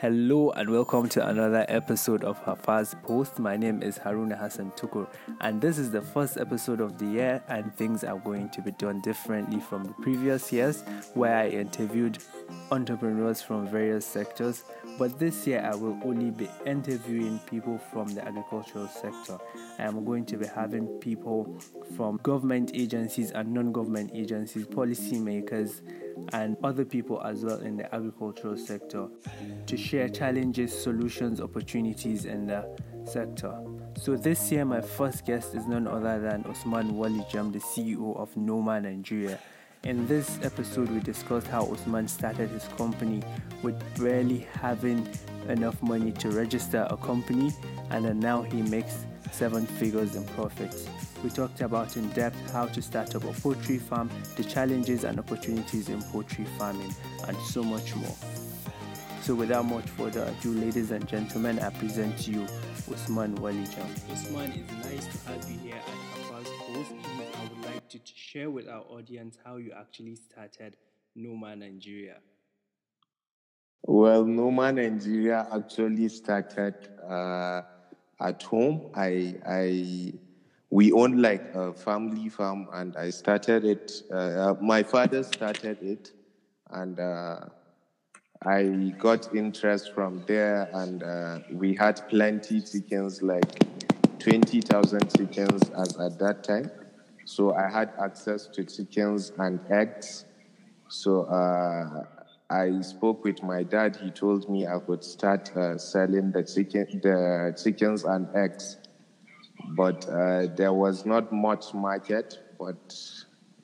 Hello and welcome to another episode of Hafaz Post. My name is Haruna Hassan Tukur, and this is the first episode of the year, and things are going to be done differently from the previous years, where I interviewed entrepreneurs from various sectors. But this year, I will only be interviewing people from the agricultural sector. I am going to be having people from government agencies and non government agencies, policymakers, and other people as well in the agricultural sector to share challenges, solutions, opportunities in the sector. So this year, my first guest is none other than Usman Walijam, the CEO of Noma Nigeria. In this episode, we discussed how Osman started his company with barely having enough money to register a company, and now he makes seven figures in profits. We talked about in depth how to start up a poultry farm, the challenges and opportunities in poultry farming, and so much more. So, without much further ado, ladies and gentlemen, I present to you Usman Walijam. Usman, it's nice to have you here at Hafaz Post. I would like to share with our audience how you actually started Noma Nigeria. Well, Noma Nigeria actually started uh, at home. I, I, we own like a family farm, and I started it. Uh, my father started it, and uh, I got interest from there, and uh, we had plenty chickens, like twenty thousand chickens, as at that time. So I had access to chickens and eggs. So uh, I spoke with my dad. He told me I could start uh, selling the chicken, the chickens and eggs, but uh, there was not much market. But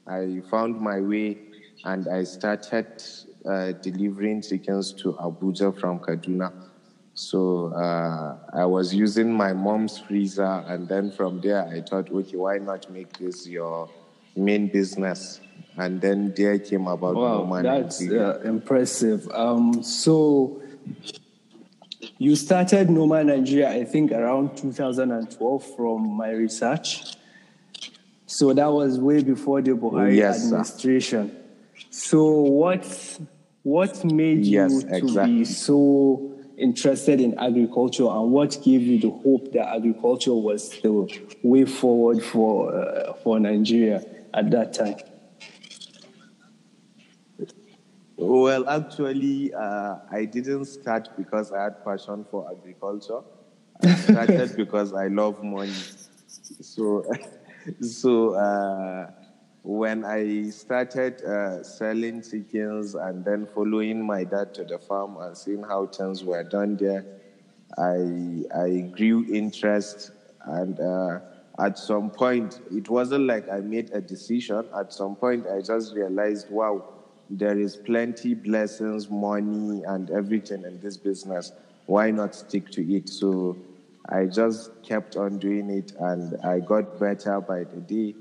I found my way, and I started uh, delivering chickens to Abuja from Kaduna. So uh, I was using my mom's freezer, and then from there I thought, okay, why not make this your main business? and then there came about wow, Noma that's uh, impressive. Um, so you started Noma Nigeria, I think, around 2012 from my research. So that was way before the Buhari yes, administration. Sir. So what what made you yes, to exactly. be so interested in agriculture, and what gave you the hope that agriculture was the way forward for uh, for Nigeria at that time? Well, actually, uh, I didn't start because I had passion for agriculture. I started because I love money. So, so uh, when I started uh, selling chickens and then following my dad to the farm and seeing how things were done there, I I grew interest and. Uh, at some point, it wasn't like I made a decision. At some point, I just realized, wow, there is plenty blessings, money, and everything in this business. Why not stick to it? So I just kept on doing it, and I got better by the day,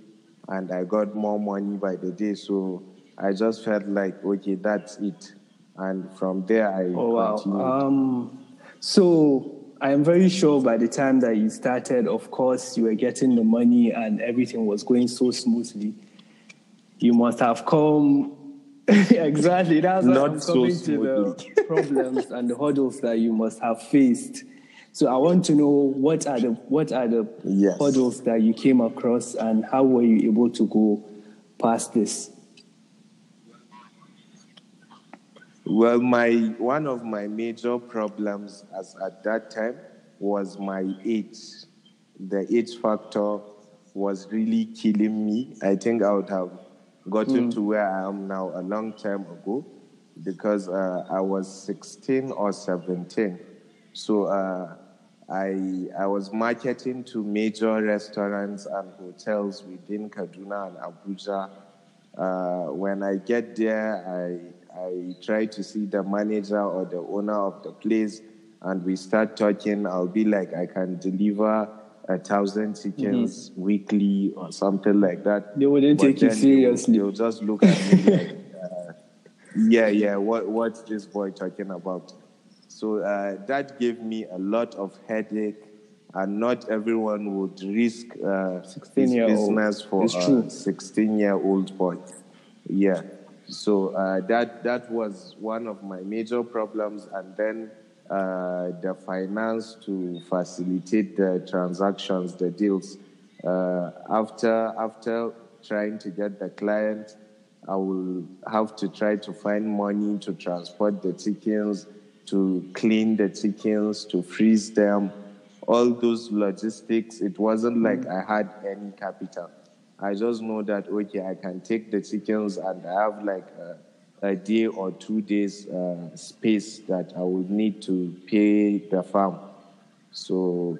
and I got more money by the day. So I just felt like, okay, that's it. And from there, I oh, continued. Wow. Um, so I am very sure by the time that you started, of course, you were getting the money and everything was going so smoothly. You must have come exactly. That's Not I'm so coming to the problems and the hurdles that you must have faced. So I want to know what are the what are the yes. hurdles that you came across and how were you able to go past this? Well, my one of my major problems as at that time was my age. The age factor was really killing me. I think I would have gotten mm. to where I am now a long time ago because uh, I was 16 or 17. So uh, I, I was marketing to major restaurants and hotels within Kaduna and Abuja. Uh, when I get there, I, I try to see the manager or the owner of the place and we start talking. I'll be like, I can deliver a thousand chickens mm-hmm. weekly or something like that. They wouldn't but take you seriously. They'll, they'll, just look at me like, uh, yeah, yeah, what, what's this boy talking about? So uh, that gave me a lot of headache, and not everyone would risk uh, his business for a 16 year old boy. Yeah. So uh, that that was one of my major problems, and then uh, the finance to facilitate the transactions, the deals. Uh, after after trying to get the client, I will have to try to find money to transport the chickens, to clean the chickens, to freeze them, all those logistics. It wasn't like I had any capital. I just know that okay, I can take the chickens and I have like a, a day or two days uh, space that I would need to pay the farm. So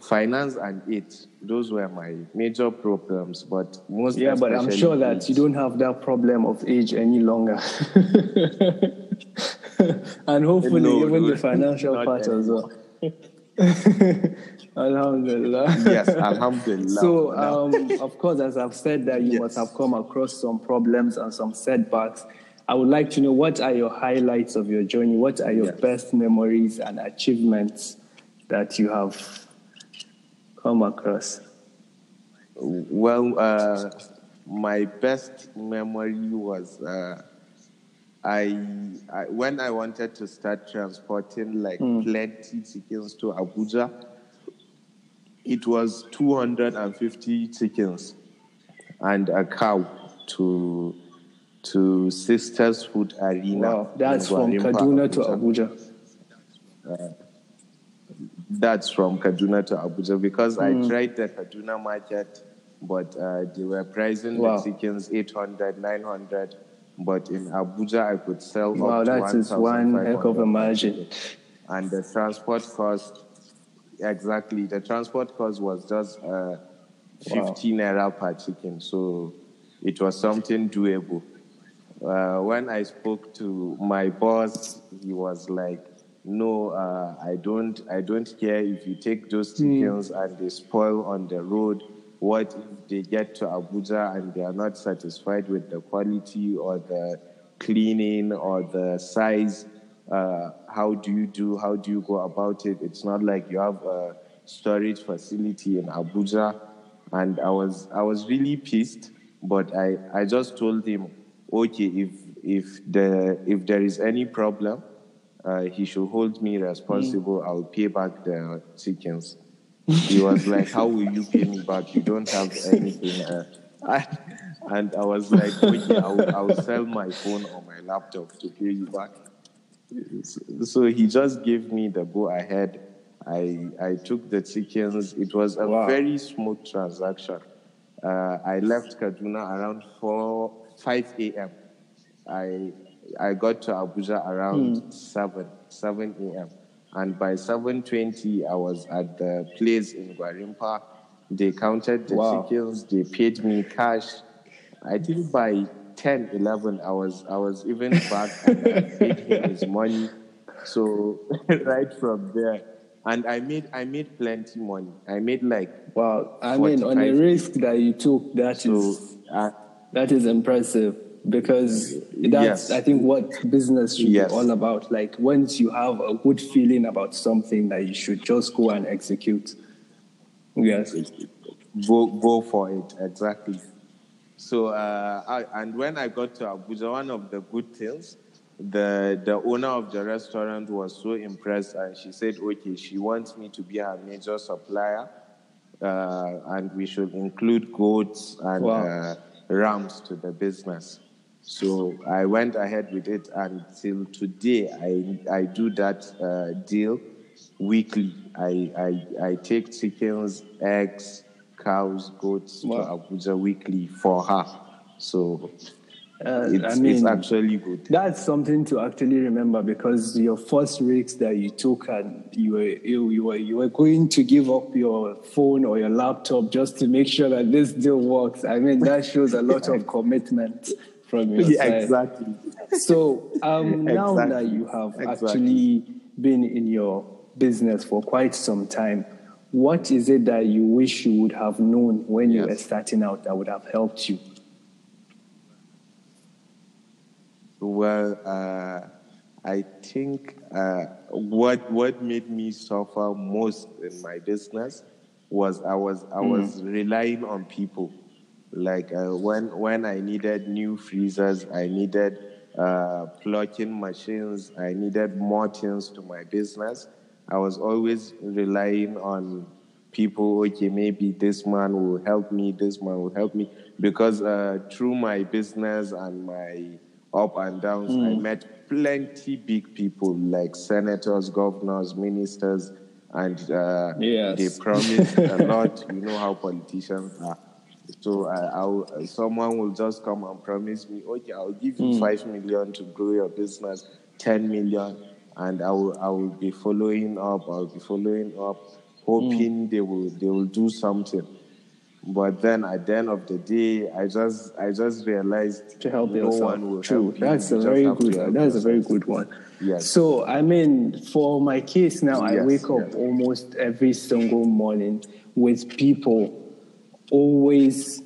finance and it those were my major problems but most yeah but i'm sure that you don't have that problem of age any longer and hopefully no, even no, the financial part as well alhamdulillah yes alhamdulillah so um, of course as i've said that you yes. must have come across some problems and some setbacks i would like to know what are your highlights of your journey what are your yes. best memories and achievements that you have come across? Well, uh, my best memory was uh, I, I, when I wanted to start transporting like mm. plenty chickens to Abuja. It was 250 chickens and a cow to to Sisters Food Arena. Wow, that's from Kaduna to Abuja. Uh, that's from Kaduna to Abuja because mm. I tried the Kaduna market, but uh, they were pricing wow. the chickens 800, 900. But in Abuja, I could sell wow, up that is one heck of a margin. And the transport cost, exactly, the transport cost was just uh, 50 wow. naira per chicken. So it was something doable. Uh, when I spoke to my boss, he was like, no, uh, I don't. I don't care if you take those hmm. chickens mm. and they spoil on the road. What if they get to Abuja and they are not satisfied with the quality or the cleaning or the size? Uh, how do you do? How do you go about it? It's not like you have a storage facility in Abuja. And I was I was really pissed, but I, I just told him, okay, if if the if there is any problem uh, he should hold me responsible. Mm. I'll pay back the chickens. He was like, How will you pay me back? You don't have anything. Uh, I, and I was like, Okay, I'll, I'll sell my phone or my laptop to pay you back. So he just gave me the go ahead. I, I took the chickens. It was a wow. very smooth transaction. Uh, I left Kaduna around 4, 5 a.m. I I got to Abuja around mm. 7, 7 a.m. And by 7.20, I was at the place in Gwarinpa. They counted the wow. chickens. They paid me cash. I think by 10, 11, I was, I was even back and I paid him his money. So right from there, and I made I made plenty money. I made like wow. I mean, on a risk that you took, that so, is, uh, that is impressive because that's yes. I think what business should yes. be all about. Like once you have a good feeling about something that you should just go and execute. Yes. Go go for it, exactly. So uh, I, and when I got to Abuja, one of the good things, the the owner of the restaurant was so impressed and she said, okay, she wants me to be her major supplier. Uh, and we should include goats and wow. uh, rams to the business. So I went ahead with it until today. I, I do that uh, deal weekly. I, I, I take chickens, eggs, cows, goats wow. to Abuja weekly for her. So uh, it's, I mean, it's actually good. That's something to actually remember because your first risks that you took and you were, you, you, were, you were going to give up your phone or your laptop just to make sure that this deal works. I mean, that shows a lot of commitment from your yeah, side. Exactly. So um, now that you have exactly. actually been in your business for quite some time, what is it that you wish you would have known when yes. you were starting out that would have helped you? Well, uh, I think uh, what what made me suffer most in my business was I was I mm. was relying on people. Like uh, when when I needed new freezers, I needed uh, plucking machines. I needed more things to my business. I was always relying on people. Okay, maybe this man will help me. This man will help me because uh, through my business and my up and downs, mm. I met plenty big people like senators, governors, ministers, and uh, yes. they promised a lot. You know how politicians are. So I, someone will just come and promise me, okay, I'll give you mm. five million to grow your business, ten million, and I will I will be following up. I'll be following up, hoping mm. they will they will do something. But then at the end of the day, I just I just realized to help no yourself. one will True. help That's you. a very good one. That's a very good one. Yes. So I mean, for my case now, I yes, wake up yes. almost every single morning with people always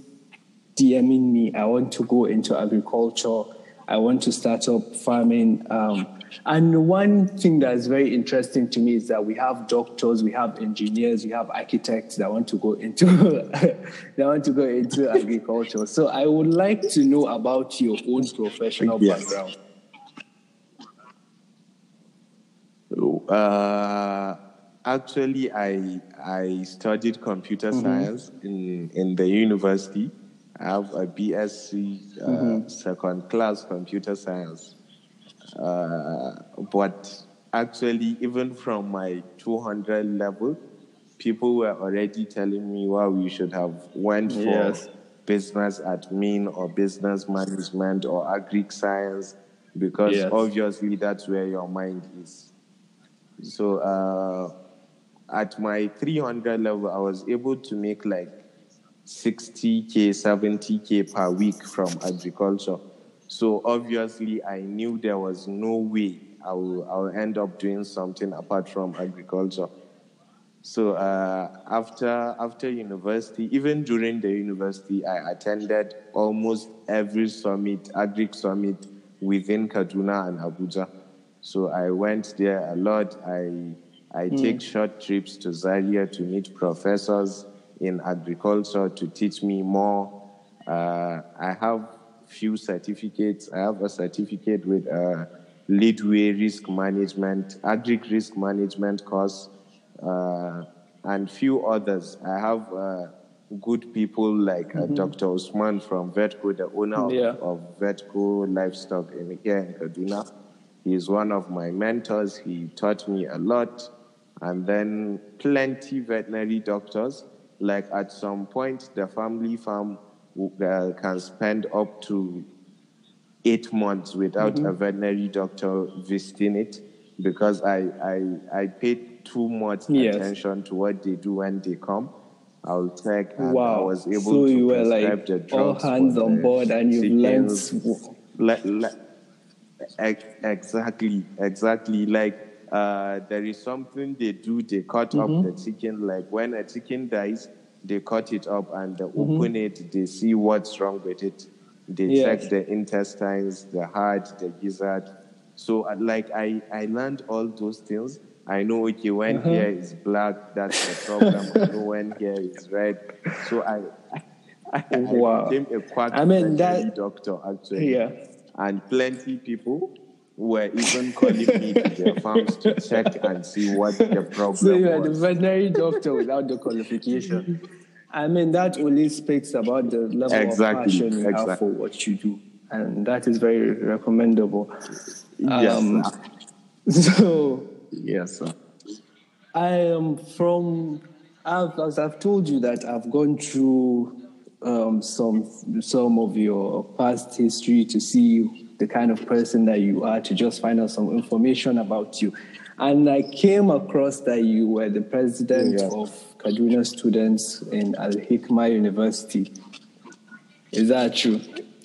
DMing me. I want to go into agriculture. I want to start up farming. Um, and one thing that's very interesting to me is that we have doctors, we have engineers, we have architects that want to go into that want to go into agriculture. So I would like to know about your own professional yes. background. Uh, actually, I I studied computer mm-hmm. science in in the university. I have a BSc uh, mm-hmm. second class computer science. Uh, but actually, even from my 200 level, people were already telling me, "Wow, you should have went for yes. business admin or business management or agri science, because yes. obviously that's where your mind is." So uh, at my 300 level, I was able to make like 60k, 70k per week from agriculture. So obviously, I knew there was no way I will, I will end up doing something apart from agriculture. So uh, after after university, even during the university, I attended almost every summit, agri summit within Kaduna and Abuja. So I went there a lot. I I mm. take short trips to Zaria to meet professors in agriculture to teach me more. Uh, I have few certificates. I have a certificate with a Leadway Risk Management, Agri Risk Management course, uh, and few others. I have uh, good people like uh, mm-hmm. Dr. Usman from Vetco, the owner yeah. of, of Vetco Livestock in here in Kaduna. He is one of my mentors. He taught me a lot. And then plenty veterinary doctors. Like at some point, the family farm uh, can spend up to eight months without mm-hmm. a veterinary doctor visiting it because I, I, I paid too much yes. attention to what they do when they come. I'll check and wow. I was able so to you were like the drugs all hands on board and you learned le- le- exactly exactly like uh, there is something they do they cut mm-hmm. up the chicken like when a chicken dies they cut it up and they mm-hmm. open it, they see what's wrong with it. They yes. check the intestines, the heart, the gizzard. So, uh, like, I, I learned all those things. I know, okay, when uh-huh. hair is black, that's the problem. I know when hair is red. So, I, I, I wow. became a quack I mean, that, doctor, actually. Yeah. And plenty people were even calling me to their farms to check and see what the problem so you are the veterinary doctor without the qualification. I mean, that only speaks about the level exactly, of passion you exactly. have for what you do, and that is very recommendable. Yes. Um, so, yes, sir. I am from. I've, as I've told you that I've gone through um, some some of your past history to see the kind of person that you are to just find out some information about you. And I came across that you were the president yeah. of Kaduna students in Al Hikmah University. Is that true?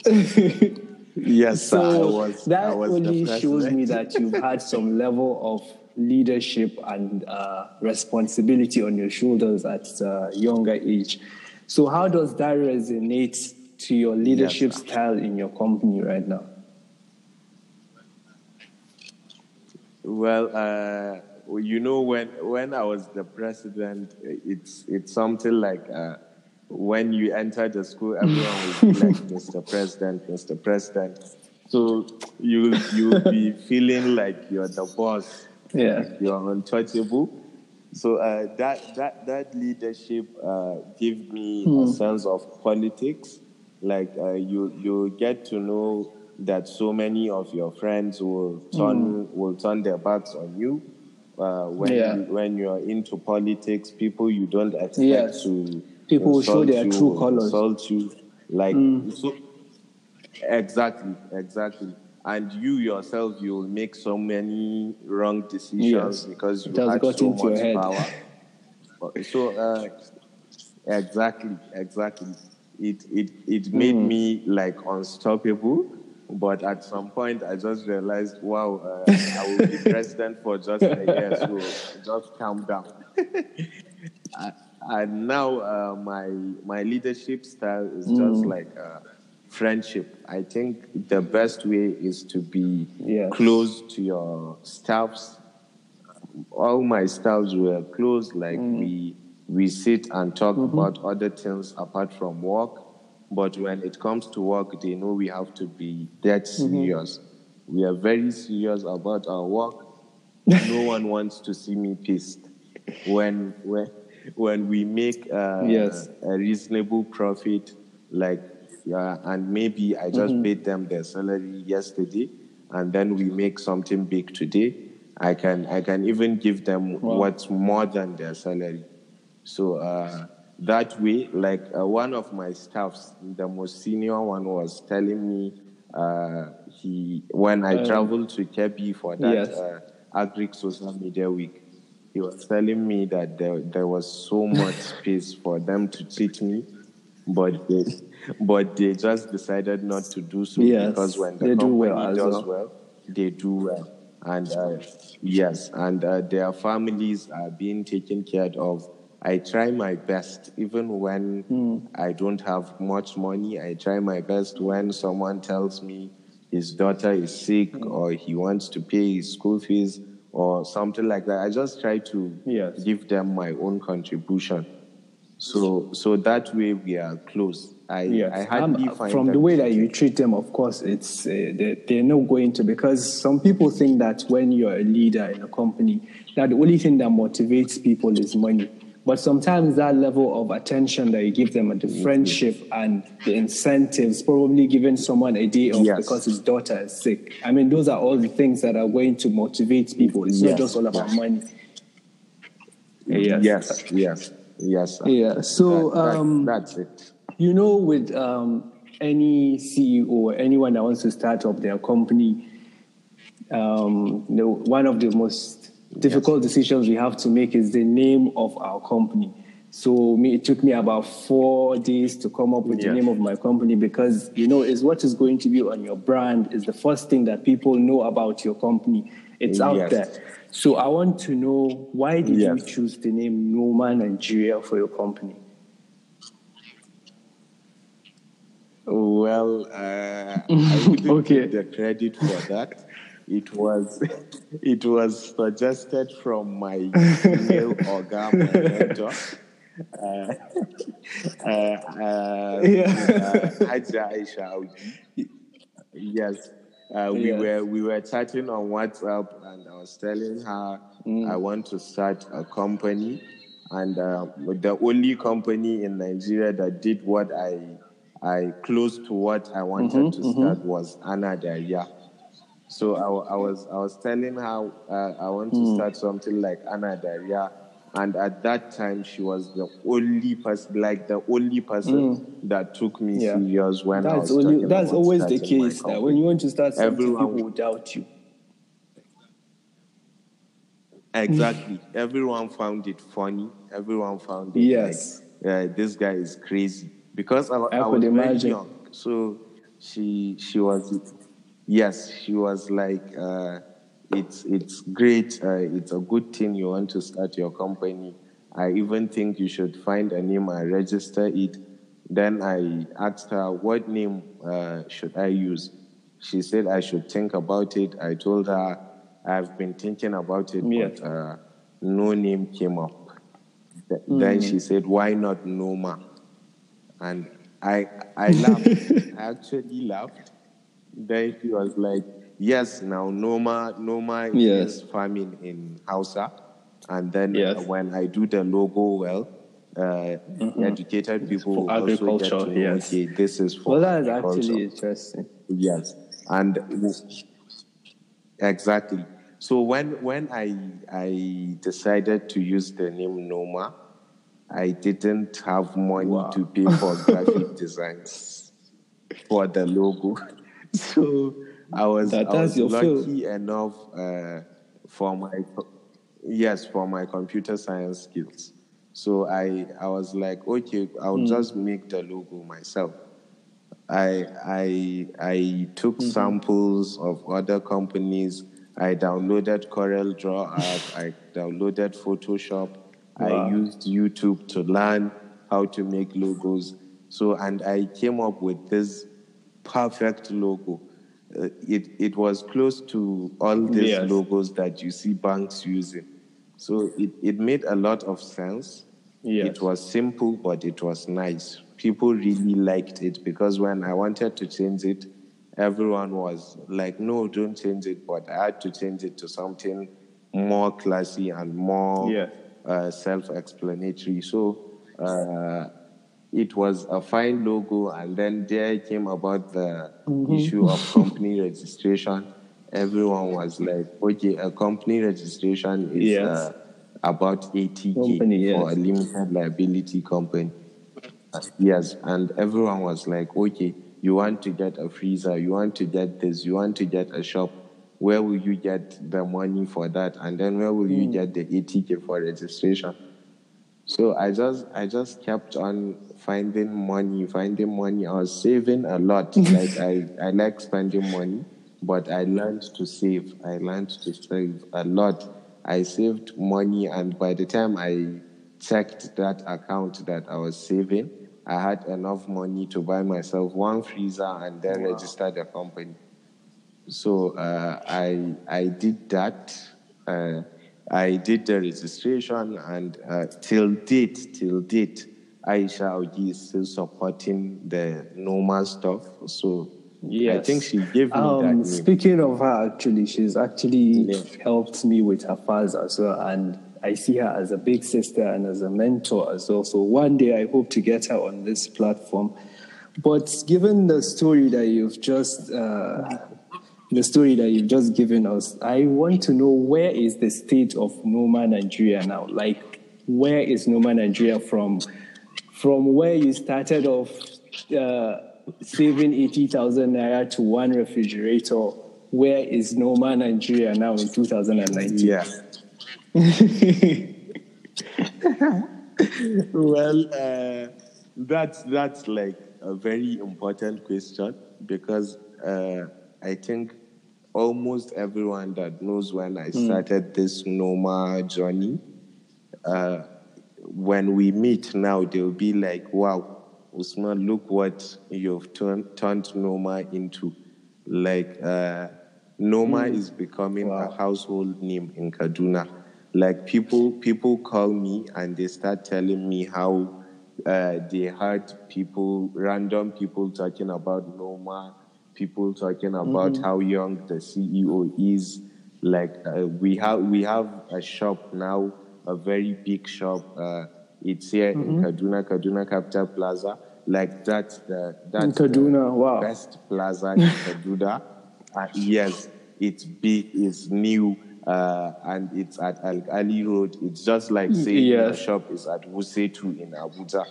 yes, so was, that only shows me that you've had some level of leadership and uh, responsibility on your shoulders at a younger age. So, how does that resonate to your leadership yes, style in your company right now? Well, uh, you know, when when I was the president, it's it's something like uh, when you enter the school, everyone will be like, "Mr. President, Mr. President." So you you'll be feeling like you're the boss. Yeah. You're untouchable. So uh, that that that leadership uh, gave me Hmm. a sense of politics. Like uh, you you get to know that so many of your friends will turn will turn their backs on you. Uh, when. Yeah. you, when you're into politics, people you don't expect Yes. to People will show their you, true colours. Insult you, like Hmm. so. Exactly, exactly. And you yourself, you will make so many wrong decisions Yes. because you has got so into your much head. power. So, uh, exactly, exactly. It it it made Hmm. me like unstoppable. But at some point, I just realized, wow, uh, I will be president for just a year, so just calm down. And now uh, my my leadership style is Mm. just like uh, friendship. I think the best way is to be Yes. close to your staffs. All my staffs were close. Like Mm. we we sit and talk Mm-hmm. about other things apart from work. But when it comes to work, they know we have to be that Mm-hmm. serious. We are very serious about our work. no one wants to see me pissed. When when when we make uh, Yes. a reasonable profit, like and maybe I just Mm-hmm. paid them their salary yesterday, and then we make something big today. I can I can even give them Wow. what's more than their salary. So uh, that way, like uh, one of my staffs, the most senior one, was telling me uh, he when I Um, traveled to Kebbi for that yes. uh, Agric Social Media Week, he was telling me that there, there was so much space for them to cheat me, but they, but they just decided not to do so Yes, because when the they do company well does well. well, they do well. And uh, yes, and uh, their families are being taken care of. I try my best, even when Hmm. I don't have much money. I try my best when someone tells me his daughter is sick Hmm. or he wants to pay his school fees or something like that. I just try to Yes. give them my own contribution. So, so that way we are close. I, Yes. I hardly Um, find from the way that you treat them, of course, it's uh, they, they're not going to because some people think that when you're a leader in a company, that the only thing that motivates people is money. But sometimes that level of attention that you give them, and the friendship and the incentives, probably giving someone a day off Yes. because his daughter is sick. I mean, those are all the things that are going to motivate people. It's not just all about yes. money. Yes. Yes, yes, yes. sir. Yeah. So That- that- um, that's it. you know, with um, any CEO or anyone that wants to start up their company, um, you know, one of the most difficult decisions we have to make is the name of our company. So me, it took me about four days to come up with the name of my company because you know it's what is going to be on your brand is the first thing that people know about your company. It's out Yes. there. So I want to know why did you choose the name Noma Nigeria for your company? Well, uh, I wouldn't Okay. take the credit for that. It was, it was suggested from my male organ, mentor. Uh, uh, uh, Yeah. uh, Aisha Yes. Uh, we Yes. were we were chatting on WhatsApp, and I was telling her Mm. I want to start a company, and uh, the only company in Nigeria that did what I I close to what I wanted Mm-hmm, to start was Anna Daria. So I, I was I was telling her uh, I want to Mm. start something like Anna Daria, and at that time she was the only person, like the only person that took me Mm. Yeah. serious when I was only that's always the case that when you want to start something, Everyone- people will doubt you. Exactly. Everyone found it funny. Everyone found it Yes. like uh, this guy is crazy because I, I I was very imagine. young. So she she was yes she was like uh, it's it's great. Uh, it's a good thing you want to start your company. I even think you should find a name and register it. Then I asked her what name uh, should I use. She said I should think about it. I told her I've been thinking about it, Yeah. but uh, no name came up. Th- Then Mm. she said, "Why not Noma?" And I I laughed. I actually laughed then he was like, yes, now Noma, Noma Yes. is farming in Hausa. And then Yes. Mm-hmm. when I do the logo well, uh, educated people For will also get agriculture, to know, yes. okay, this is for Well, that's agriculture. actually interesting. Yes, and exactly. So when when I I decided to use the name Noma, I didn't have money Wow. to pay for graphic designs for the logo. So I was That- I was field. lucky enough uh, for my yes for my computer science skills. So I I was like, okay, I'll Hmm. just make the logo myself. I I I took samples of other companies. I downloaded Corel Draw app. I downloaded Photoshop. Wow. I used YouTube to learn how to make logos. So and I came up with this perfect logo. Uh, it it was close to all these Yes. logos that you see banks using. So it, it made a lot of sense. Yes. It was simple, but it was nice. People really liked it because when I wanted to change it, everyone was like, no, don't change it. But I had to change it to something more classy and more uh, self explanatory. So uh, it was a fine logo. And then there came about the issue of company registration. Everyone was like, okay, a company registration is Yes. uh, about 80K Company, for a limited liability company. Yes, and everyone was like, okay, you want to get a freezer, you want to get this, you want to get a shop. Where will you get the money for that? And then where will you get the 80K for registration? So I just I just kept on finding money, finding money. I was saving a lot. like I, I like spending money, but I learned to save. I learned to save a lot. I saved money and by the time I checked that account that I was saving, I had enough money to buy myself one freezer and then register the company. So uh, I I did that. Uh, I did the registration, and uh, till date, till date, Aisha Ogi is still supporting the Noma stuff. So yeah I think she gave me that Um, name. speaking of her, actually, she's actually Yeah. helped me with her files as well, and I see her as a big sister and as a mentor as well. So one day I hope to get her on this platform. But given the story that you've just uh, the story that you've just given us, I want to know where is the state of Noma Nigeria now? Like, where is Noma Nigeria from? From where you started off uh, saving 80,000 naira to one refrigerator, where is Noma Nigeria now in 2019? Yeah. well, uh, that's that's like a very important question because uh, I think almost everyone that knows when I started this Noma journey, uh, when we meet now, they'll be like, "Wow, Usman, look what you've turned turned Noma into." Like uh, Noma is becoming a household name in Kaduna. Like people, people call me and they start telling me how uh, they heard people, random people talking about Noma, people talking about how young the CEO is. Like uh, we have, we have a shop now, a very big shop. Uh, it's here in Kaduna, Kaduna Capital Plaza. Like that's the that's the Kaduna, wow. best plaza in Kaduna. Uh, yes, it's big, it's new, uh, and it's at Al Ali Road. It's just like saying the shop is at Wuse 2 in Abuja.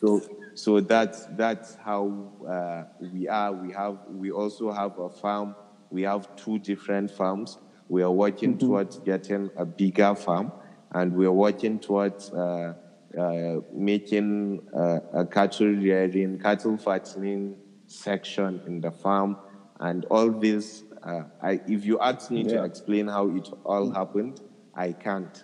So, so that's that's how uh, we are. We have we also have a farm. We have two different farms. We are working towards getting a bigger farm, and we are working towards. Uh, uh, making uh, a cattle rearing, cattle fattening section in the farm, and all this. Uh, I, if you ask me to explain how it all happened, I can't.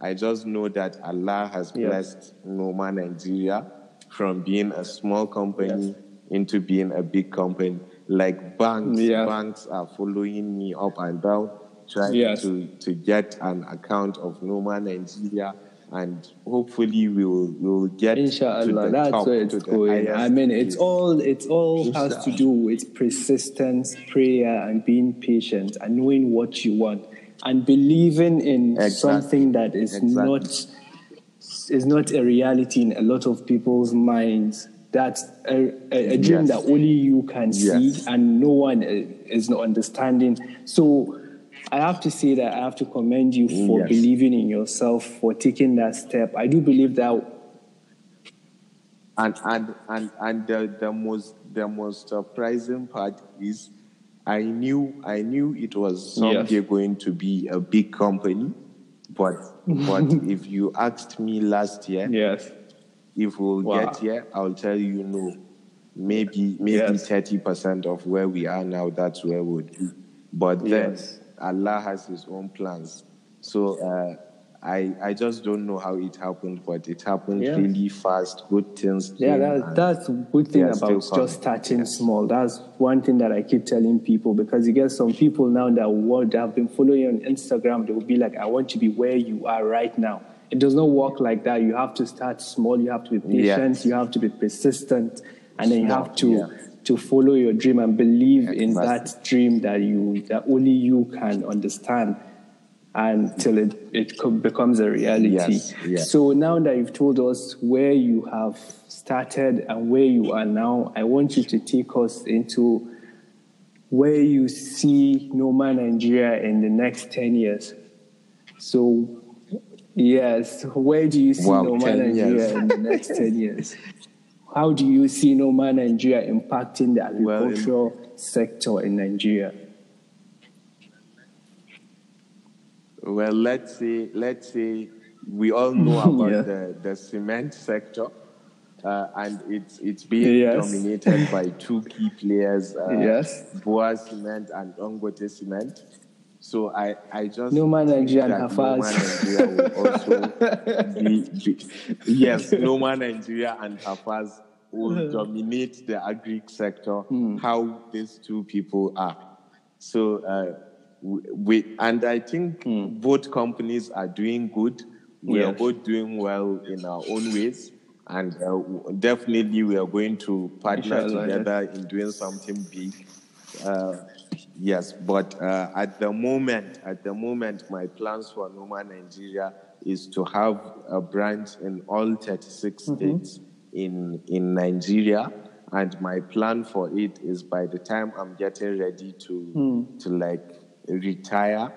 I just know that Allah has Yeah. blessed Noma Nigeria from being a small company into being a big company. Like banks, Yeah. banks are following me up and down, trying Yes. to, to get an account of Noma Nigeria and hopefully we'll we'll get Inshallah, to the that's top, where to it's the going. I mean, it's all it all has to do with persistence, prayer, and being patient, and knowing what you want, and believing in Exactly. something that is Exactly. not is not a reality in a lot of people's minds. That's a, a, a dream Yes. that only you can see, Yes. and no one uh, is not understanding. So. I have to say that I have to commend you for Yes. believing in yourself, for taking that step. I do believe that and and and and the, the most the most surprising part is I knew I knew it was someday going to be a big company, but but if you asked me last year yes, if we'll Wow. get here, I'll tell you no. Maybe maybe Yes. thirty percent of where we are now, that's where we'll be. But then Yes. Allah has His own plans. So uh, I I just don't know how it happened, but it happened Yeah. really fast. Good things. Yeah, that, that's good thing they are still about just starting Yes. small. That's one thing that I keep telling people because you get some people now that that have been following you on Instagram. They will be like, "I want to be where you are right now." It does not work like that. You have to start small. You have to be patient. Yes. You have to be persistent, and then you have to yeah. to follow your dream and believe in that dream that you that only you can understand until it, it co- becomes a reality. Yes, yes. So now that you've told us where you have started and where you are now, I want you to take us into where you see Noma Nigeria in the next 10 years. So, yes, where do you see Wow, Noma Nigeria in the next 10 years? How do you see Noma Nigeria impacting the Well, agricultural sector in Nigeria? Well, let's say let's say we all know about Yeah. the, the cement sector, uh, and it's it's being Yes. dominated by two key players, uh, Yes. BUA Cement and Dangote Cement. So I I just Noma man Nigeria and that Noma Hafaz. Nigeria will also be, be yes, Noma Nigeria and Hafaz will dominate the agri sector. Hmm. How these two people are. So uh, we, and I think both companies are doing good. We are both doing well in our own ways, and uh, definitely we are going to partner Inshallah, yes. together in doing something big. Uh, yes, but uh, at the moment, at the moment, my plans for Noma Nigeria is to have a branch in all 36 states in in Nigeria, and my plan for it is by the time I'm getting ready to to like retire,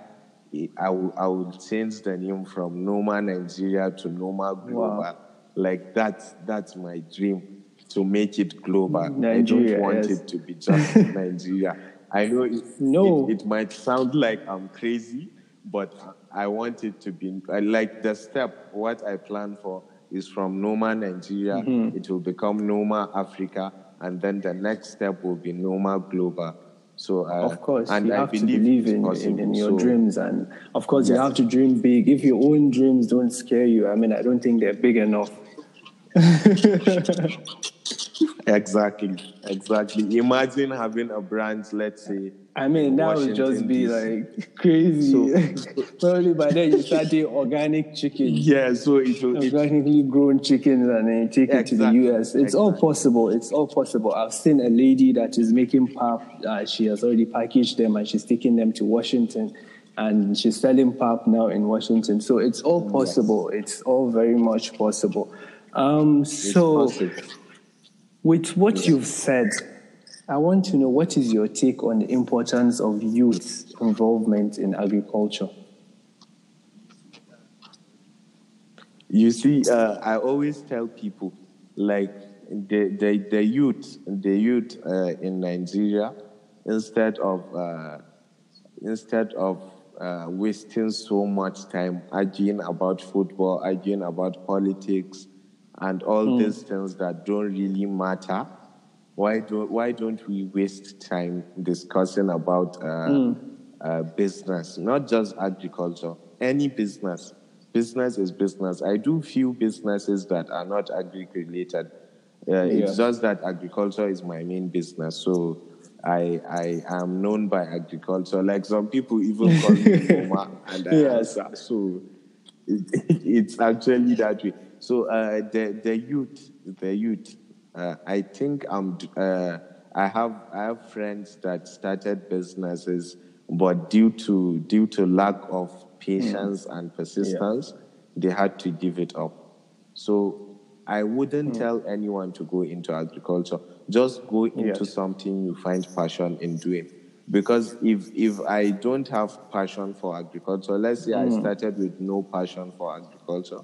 I will I will change the name from Noma Nigeria to Noma Global. Wow. Like that's that's my dream to make it global. Nigeria, I don't want yes. it to be just Nigeria. I know it, No. it, it might sound like I'm crazy, but I want it to be I like the step. What I plan for is from Noma Nigeria, Mm-hmm. it will become Noma Africa, and then the next step will be Noma Global. So, uh, Of course, and you I have to believe in, in, in your So, dreams, and of course, you have to dream big. If your own dreams don't scare you, I mean, I don't think they're big enough. Exactly, exactly. Imagine having a brand, let's say. I mean, that would just be like crazy. So- Probably by then you start eating organic chicken, Yeah, so it will. It, organically grown chickens, and then you take it to the US. It's all possible. It's all possible. I've seen a lady that is making pap. Uh, she has already packaged them and she's taking them to Washington. And she's selling pap now in Washington. So it's all possible. It's all very much possible. Um, so, possible. With what you've said, I want to know what is your take on the importance of youth involvement in agriculture? You see, uh, I always tell people, like the the, the youth, the youth uh, in Nigeria, instead of uh, instead of uh, wasting so much time arguing about football, arguing about politics, and all these things that don't really matter. Why don't Why don't we waste time discussing about uh, uh, business, not just agriculture, any business? Business is business. I do few businesses that are not agri related. Uh, It's just that agriculture is my main business, so I I am known by agriculture. Like some people even call me Noma, and I Yes. answer. So it's actually that way. So uh, the the youth, the youth. Uh, I think I'm. Uh, I have I have friends that started businesses, but due to due to lack of patience mm. and persistence, yeah. they had to give it up. So I wouldn't mm. tell anyone to go into agriculture. Just go into yes. something you find passion in doing. Because if if I don't have passion for agriculture, let's say mm. I started with no passion for agriculture,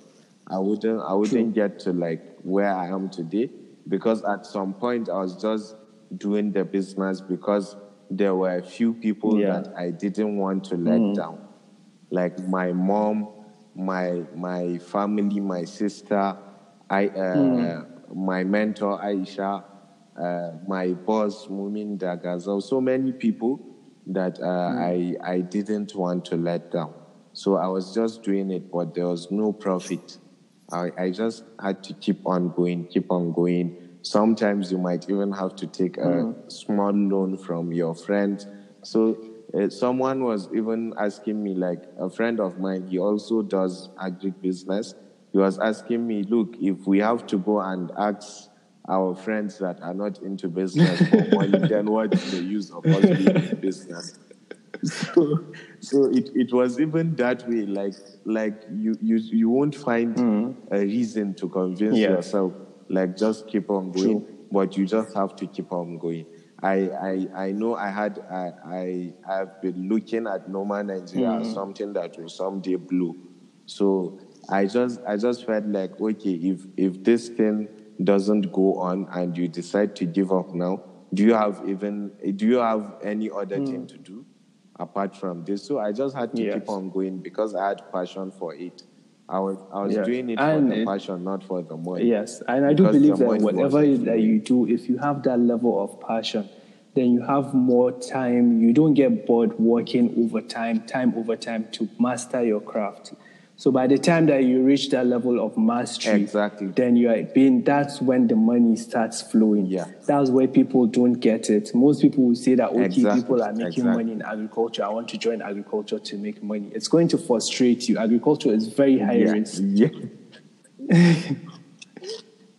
I wouldn't I wouldn't True. get to like where I am today. Because at some point I was just doing the business because there were a few people yeah. that I didn't want to let mm. down, like my mom, my my family, my sister, I, uh, mm. my mentor Aisha, uh, my boss Mumin Dagazo, so many people that uh, mm. I I didn't want to let down. So I was just doing it, but there was no profit. I, I just had to keep on going, keep on going Sometimes you might even have to take a mm. small loan from your friend. So uh, someone was even asking me, like a friend of mine, he also does agri business. He was asking me, look, if we have to go and ask our friends that are not into business for money, then what's the use of us being in business? So, so it, it was even that way. Like like you you you won't find mm. a reason to convince yeah. yourself like just keep on going, True. but you just have to keep on going. I, I, I know I had I, I have been looking at Noma Nigeria mm-hmm. as something that will someday blow. So I just I just felt like okay if if this thing doesn't go on and you decide to give up now, do you have even do you have any other mm. thing to do apart from this? So I just had to yes. keep on going because I had passion for it. I was I was yes. doing it and for the passion, not for the money. Yes, and I do believe that whatever that you do, if you have that level of passion, then you have more time. You don't get bored working overtime, time over time to master your craft. So by the time that you reach that level of mastery, exactly, then you are being. That's when the money starts flowing. Yeah, that's where people don't get it. Most people will say that okay, exactly. people are making exactly. money in agriculture. I want to join agriculture to make money. It's going to frustrate you. Agriculture is very high yeah. risk.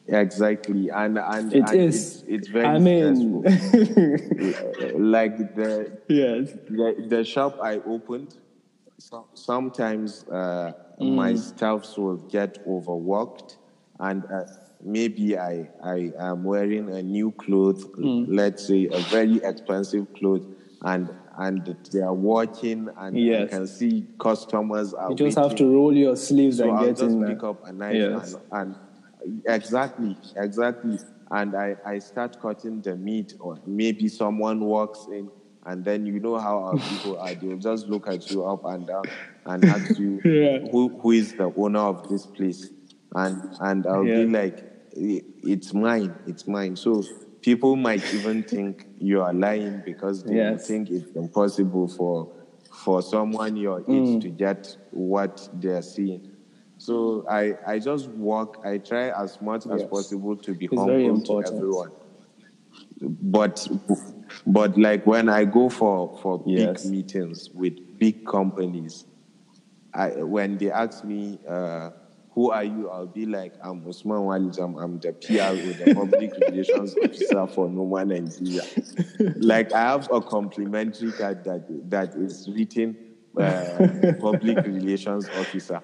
Yeah. exactly, and and it and is. It's, it's very I mean, like the yes, the, the shop I opened. Sometimes uh, mm. my staffs will get overworked and uh, maybe I, I am wearing a new clothes, mm. let's say a very expensive clothes, and and they are watching, and yes. I can see customers are. You just waiting. have to roll your sleeves so and I'll get just in. pick up a knife yes. and, and exactly, exactly, and I I start cutting the meat, or maybe someone walks in and then you know how our people are. They'll just look at you up and down and ask you yeah. who, who is the owner of this place. And and I'll yeah. be like, it's mine, it's mine. So people might even think you are lying because they yes. think it's impossible for for someone your age mm. to get what they're seeing. So I, I just work, I try as much yes. as possible to be it's humble to everyone. But but like when I go for, for big meetings with big companies, I, when they ask me, uh, who are you? I'll be like, I'm Usman Walijam. I'm the PRO, the public relations officer for Noma Nigeria. like I have a complimentary card that that is written uh, public relations officer.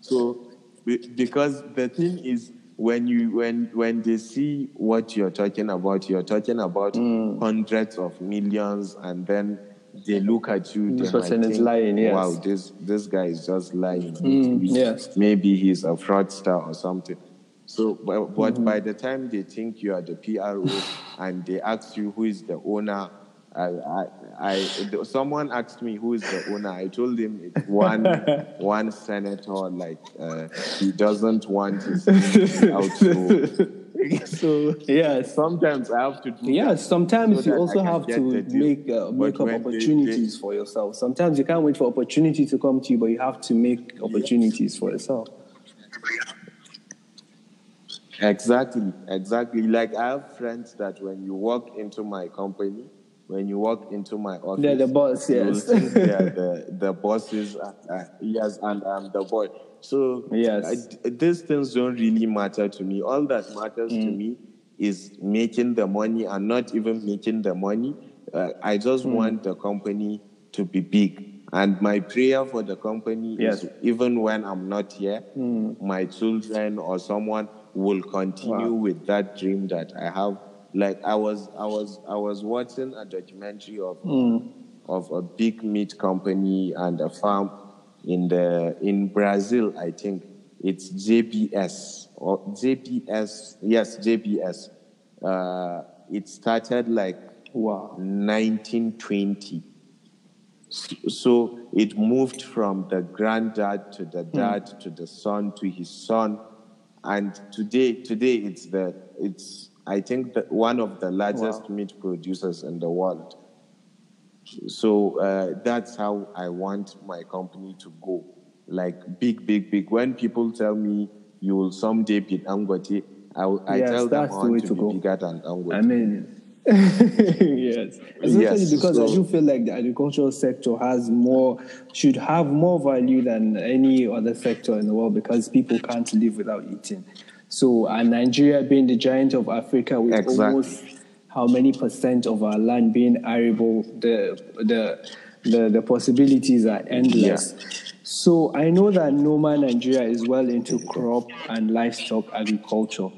So because the thing is, when you when when they see what you're talking about, you're talking about mm. hundreds of millions, and then they look at you. This person is lying. Yes. Wow, this this guy is just lying. Mm, yes. Maybe he's a fraudster or something. So, but, but mm-hmm. by the time they think you are the PRO and they ask you who is the owner I, I, I, someone asked me who is the owner. I told him it's one, one senator. Like uh, he doesn't want his out. So, so yeah, sometimes I have to. Do yeah, sometimes so you also have to make uh, make up opportunities they, for yourself. Sometimes you can't wait for opportunity to come to you, but you have to make opportunities yes. for yourself. Exactly, exactly. Like I have friends that when you walk into my company when you walk into my office, they're the boss. Yes. they're the the bosses. Uh, uh, yes, and I'm the boy. So Yes. I- these things don't really matter to me. All that matters Mm. to me is making the money and not even making the money. Uh, I just Mm. want the company to be big. And my prayer for the company Yes. is even when I'm not here, Mm. my children or someone will continue Wow. with that dream that I have. Like I was, I was, I was watching a documentary of Mm. of a big meat company and a farm in the in Brazil. I think it's JBS or JPS. Yes, JPS. Uh, it started like Wow. 1920. So it moved from the granddad to the dad to the son to his son, and today today it's the it's I think that one of the largest Wow. meat producers in the world. So uh, that's how I want my company to go, like big, big, big. When people tell me you will someday beat Dangote, I, will- I Yes, tell them I the way to to be go. bigger than Dangote. I mean, yes, especially Yes, because I do feel like the agricultural sector has more, should have more value than any other sector in the world because people can't live without eating. So, and Nigeria being the giant of Africa with Exactly. almost how many percent of our land being arable, the the the, the possibilities are endless. So I know that Noma Nigeria is well into crop and livestock agriculture.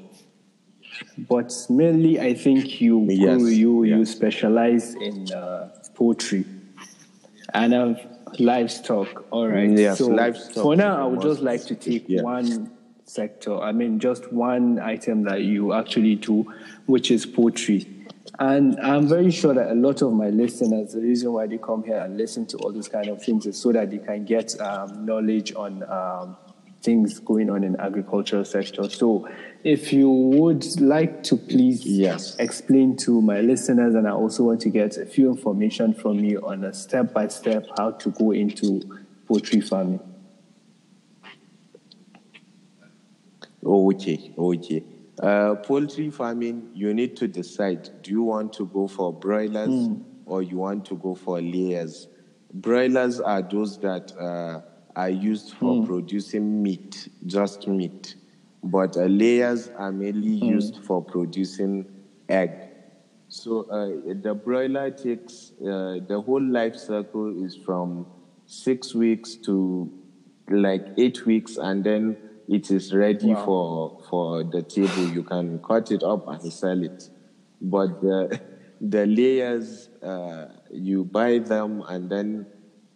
But mainly, I think you Yes, you you specialize in uh, poultry and uh, livestock. All right. Yes, so livestock for now, I would just like to take yeah. one sector. I mean, just one item that you actually do, which is poultry. And I'm very sure that a lot of my listeners, the reason why they come here and listen to all those kind of things is so that they can get um, knowledge on um, things going on in agricultural sector. So, if you would like to please Yes. explain to my listeners, and I also want to get a few information from you on a step by step how to go into poultry farming. Okay, okay. Uh, poultry farming, you need to decide do you want to go for broilers or you want to go for layers? Broilers are those that uh, are used for producing meat, just meat. But uh, layers are mainly used for producing egg. So uh, the broiler takes, uh, the whole life cycle is from six weeks to like eight weeks, and then it is ready Wow. for for the table. You can cut it up and sell it. But the the layers, uh, you buy them and then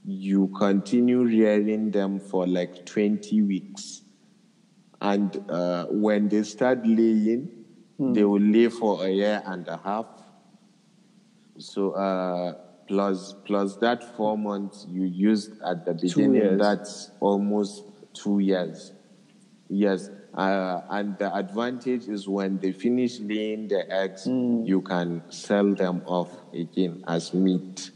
you continue rearing them for like 20 weeks. And uh, when they start laying, they will lay for a year and a half. So uh, plus plus that four months you used at the beginning, that's almost two years. Yes, uh, and the advantage is when they finish laying the eggs, mm. you can sell them off again as meat.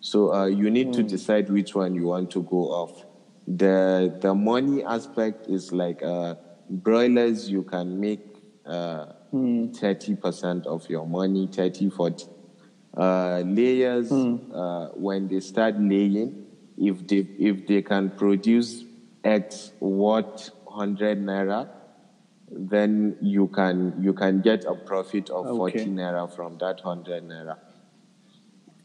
So uh, you need mm. to hmm. decide which one you want to go off. The the money aspect is like uh, broilers. You can make uh, hmm. thirty mm. percent of your money, 30, 40. Uh, layers hmm. uh, when they start laying, if they if they can produce eggs, what 100 naira then you can you can get a profit of okay. 40 naira from that 100 naira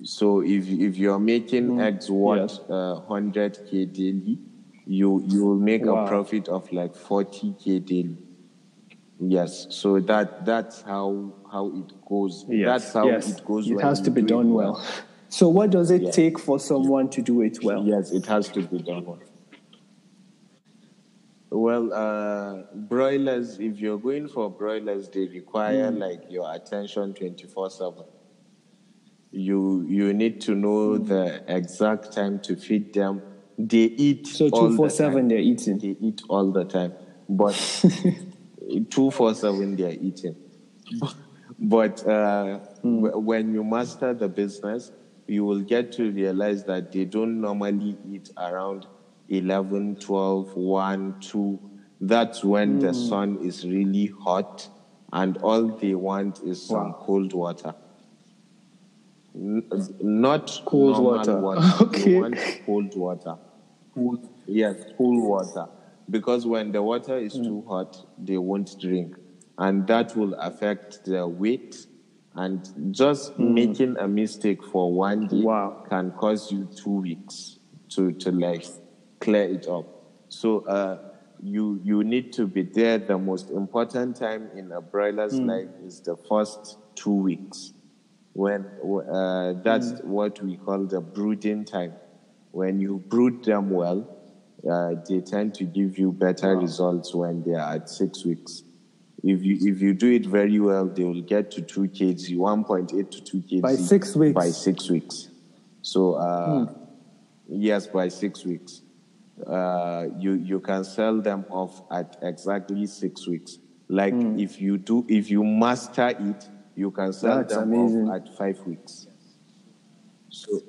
so if if you're making mm, eggs worth yes. uh, 100k daily you you will make wow. a profit of like 40k daily yes so that that's how how it goes yes. that's how yes. it goes it has to be done well. well. so what does it take for someone to do it well yes it has to be done well well, uh, broilers, if you're going for broilers, they require Mm. like your attention 24 7. You you need to know the exact time to feed them. They eat So, all the 247 time. they're eating. They eat all the time, but two four seven they are eating. But uh, Mm. wh- when you master the business, you will get to realize that they don't normally eat around 11, 12, 1, 2. That's when the Mm. sun is really hot, and all they want is some Wow. cold water. N- not Cold water. water. Okay. Cold water. Cool. Yes, cool water. Because when the water is Mm. too hot, they won't drink. And that will affect their weight. And just making a mistake for one day Mm. Wow. can cause you two weeks to, to like clear it up. So uh, you you need to be there. The most important time in a broiler's Mm. life is the first two weeks when uh, that's Mm. what we call the brooding time. When you brood them well, uh, they tend to give you better results when they are at six weeks. If you if you do it very well, they will get to two kg, one point eight to two kg By six weeks? By six weeks. So uh, yes, by six weeks. Uh, you you can sell them off at exactly six weeks. Like Hmm. if you do if you master it, you can sell That's them amazing. off at five weeks. So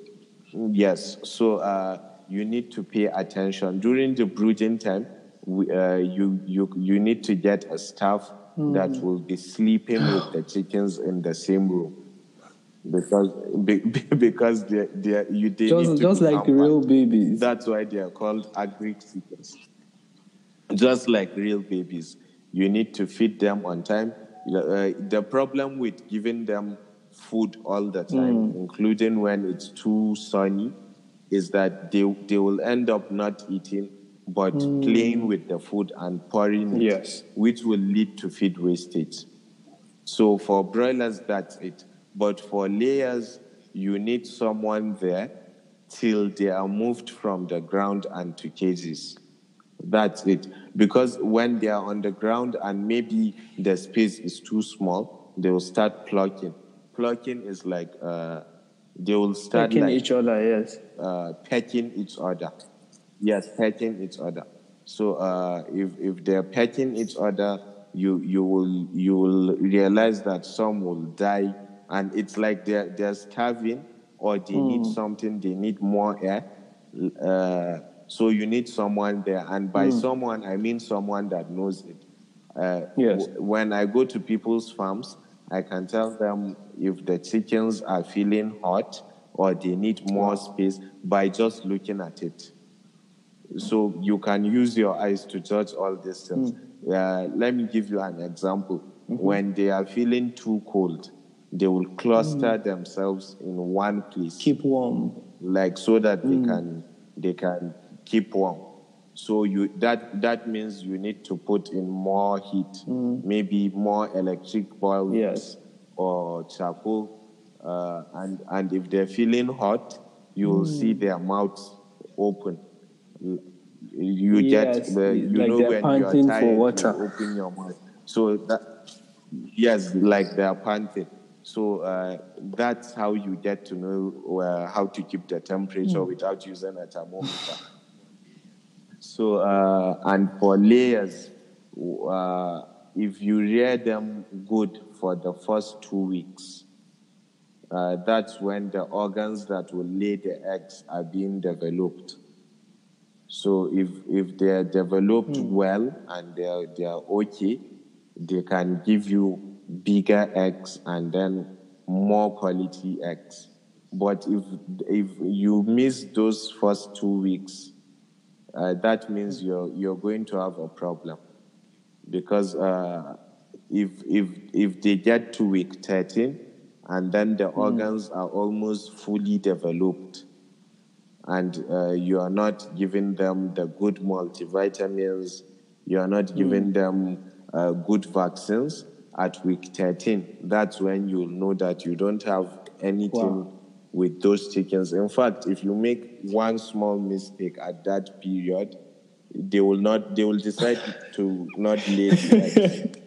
yes, so uh, you need to pay attention during the brooding time. We, uh, you you you need to get a staff that Hmm. will be sleeping with the chickens in the same room. Because be, because they they you they need Just, to just like real babies. That's why they are called agric chickens. Just like real babies, you need to feed them on time. Uh, the problem with giving them food all the time, Mm. including when it's too sunny, is that they, they will end up not eating but playing with the food and pouring it, Mm. Which will lead to feed wastage. So for broilers, that's it. But for layers, you need someone there till they are moved from the ground and to cages. That's it. Because when they are on the ground and maybe the space is too small, they will start plucking. Plucking is like uh, they will start Pecking like each other, yes. uh, pecking each other. Yes, pecking each other. So uh, if if they're pecking each other, you you will you will realize that some will die, and it's like they're they're starving or they need something. They need more air. Uh, so you need someone there, and by someone I mean someone that knows it. Uh, Yes. w- when I go to people's farms, I can tell them if the chickens are feeling hot or they need more space by just looking at it. So you can use your eyes to judge all these things. Uh, let me give you an example. When they are feeling too cold, they will cluster mm. themselves in one place Keep warm. like so that they mm. can they can keep warm. So you that that means you need to put in more heat, mm. maybe more electric bulbs Yes. or charcoal, uh, and and if they're feeling hot, you will see their mouths open. You Yes, get the, you like know when panting you're for tired, water. you open your mouth. So that yes, like they're panting. So uh, that's how you get to know uh, how to keep the temperature Hmm. without using a thermometer. So uh, and for layers, uh, if you rear them good for the first two weeks, uh, that's when the organs that will lay the eggs are being developed. So if if they are developed well and they are, they are okay, they can give you bigger eggs and then more quality eggs. But if if you miss those first two weeks, uh, that means you're you're going to have a problem. Because uh, if if if they get to week 13 and then the organs are almost fully developed and uh, you are not giving them the good multivitamins you are not giving them uh, good vaccines at week 13 that's when you'll know that you don't have anything Wow. with those chickens in fact if you make one small mistake at that period they will not they will decide to not lay the.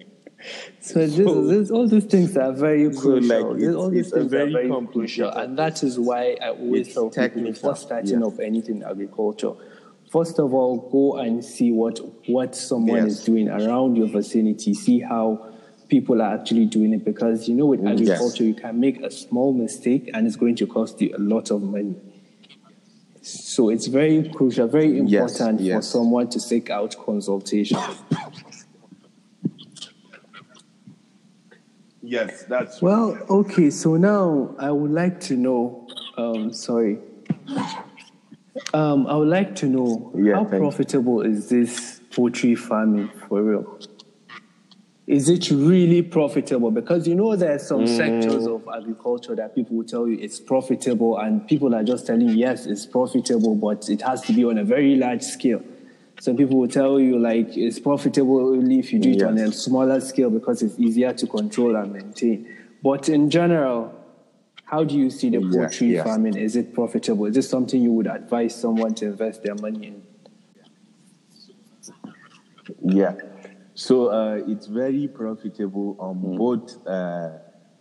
So, this, this, all these things are very So, crucial. like, it's- all these things very are very crucial, and that is why I always tell people before starting yes. off anything agriculture. First of all, go and see what what someone is doing around your vicinity. See how people are actually doing it, because you know with Mm, yes. agriculture you can make a small mistake and it's going to cost you a lot of money. So it's very crucial, very Yes, important for someone to seek out consultation. Yes, that's Well, okay, so now I would like to know, um, sorry. Um, I would like to know Yeah, how thank you. profitable is this poultry farming for real? Is it really profitable? Because you know there are some Mm. sectors of agriculture that people will tell you it's profitable, and people are just telling you yes, it's profitable, but it has to be on a very large scale. Some people will tell you like it's profitable only if you do it on a smaller scale because it's easier to control and maintain. But in general, how do you see the poultry yes. farming? Is it profitable? Is this something you would advise someone to invest their money in? Yeah. So uh, it's very profitable on Hmm. both uh,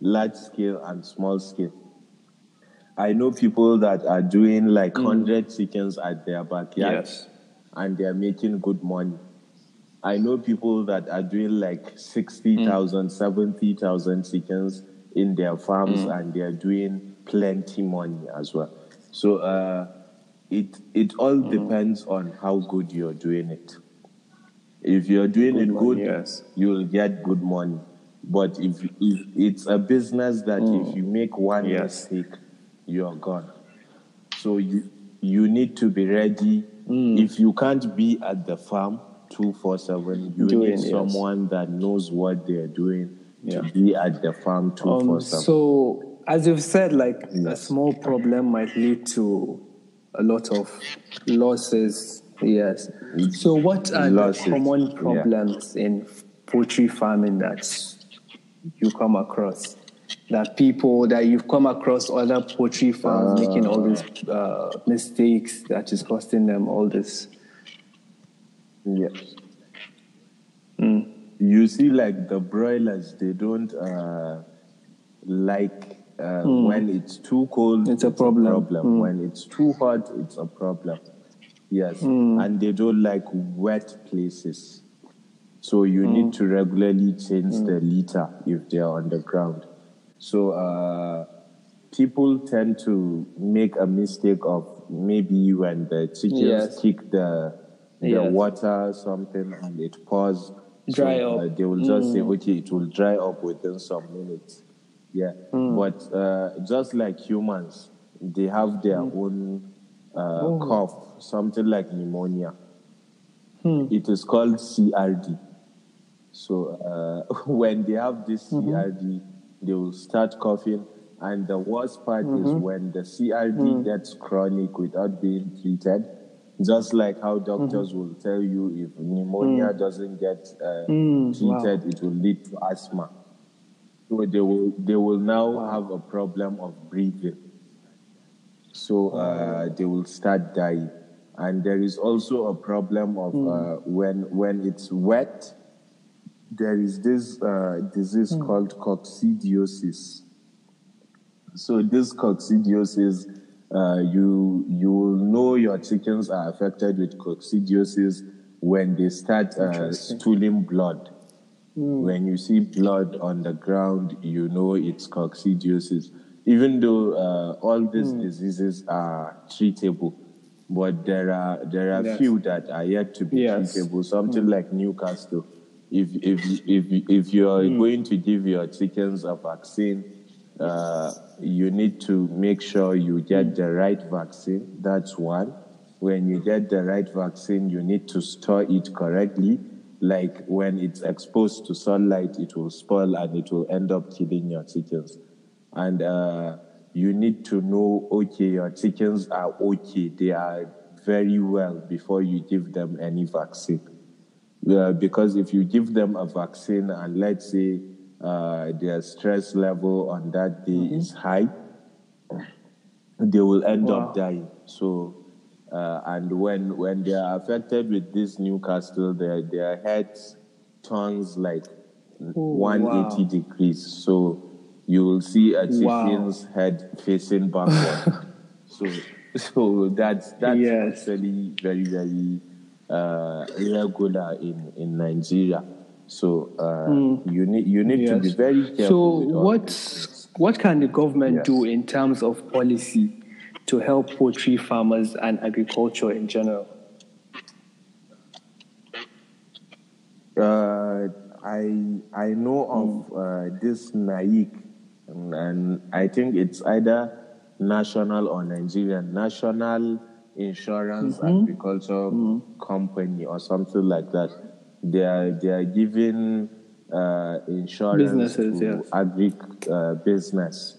large scale and small scale. I know people that are doing like 100 chickens at their backyard Hmm. Yes. and they're making good money. I know people that are doing like 60,000, 70,000 chickens in their farms and they're doing plenty money as well. So uh, it, it all depends on how good you're doing it. If you're doing Good it money, good, yes. you'll get good money. But if, if it's a business that if you make one Mm. Yes. mistake, you're gone. So you you need to be ready. Mm. If you can't be at the farm two four seven, you Doing, need yes. someone that knows what they're doing Yeah. to be at the farm two Um, four seven. so, as you've said, like a small problem might lead to a lot of losses. Yes. So, what are Losses, the common yeah. problems in poultry farming that you come across? That people that you've come across other poultry farms making all these uh, mistakes that is costing them all this. Yes. Mm. You see, like the broilers, they don't uh, like uh, when it's too cold. It's a problem. Mm. When it's too hot, it's a problem. Yes, Hmm. and they don't like wet places. So you need to regularly change the litter if they are on the ground. So uh, people tend to make a mistake of maybe when the chickens Yes. kick the the Yes. water something and it pours. Dry so, up. Uh, they will just say, okay, it will dry up within some minutes. Yeah, but uh, just like humans, they have their own uh, oh. cough, something like pneumonia. Hmm. It is called CRD. So uh, when they have this mm-hmm. CRD, they will start coughing. And the worst part is mm-hmm. when the CRD mm. gets chronic without being treated. Just like how doctors mm-hmm. will tell you if pneumonia mm. doesn't get uh, mm, treated, it will lead to asthma. So they will they will now have a problem of breathing. So uh, they will start dying. And there is also a problem of uh, when when it's wet, there is this uh, disease called coccidiosis. So this coccidiosis, uh, you you will know your chickens are affected with coccidiosis when they start uh, stooling blood. When you see blood on the ground, you know it's coccidiosis. Even though uh, all these diseases are treatable, but there are there are Yes. few that are yet to be Yes. treatable. Something like Newcastle. If if if if you are going to give your chickens a vaccine, uh, you need to make sure you get the right vaccine. That's one. When you get the right vaccine, you need to store it correctly. Like when it's exposed to sunlight, it will spoil and it will end up killing your chickens. And uh, you need to know, okay, your chickens are okay. They are very well before you give them any vaccine. Yeah, because if you give them a vaccine and let's say uh, their stress level on that day Mm-hmm. is high, they will end Wow. up dying. So, uh, and when when they are affected with this Newcastle, their their heads turns like 180 wow. degrees. So you will see a Wow. head facing backward. so so that's that's Yes. actually very very uh, regular in in Nigeria. So uh, you need you need to be Hmm. Very careful. So what what can the government Yes. do in terms of policy to help poultry farmers and agriculture in general? Uh, I I know of uh, this NAIC, and, and I think it's either national or Nigerian National Insurance Agriculture Company or something like that. They are they are giving uh, insurance Businesses, to yes. agri uh, business.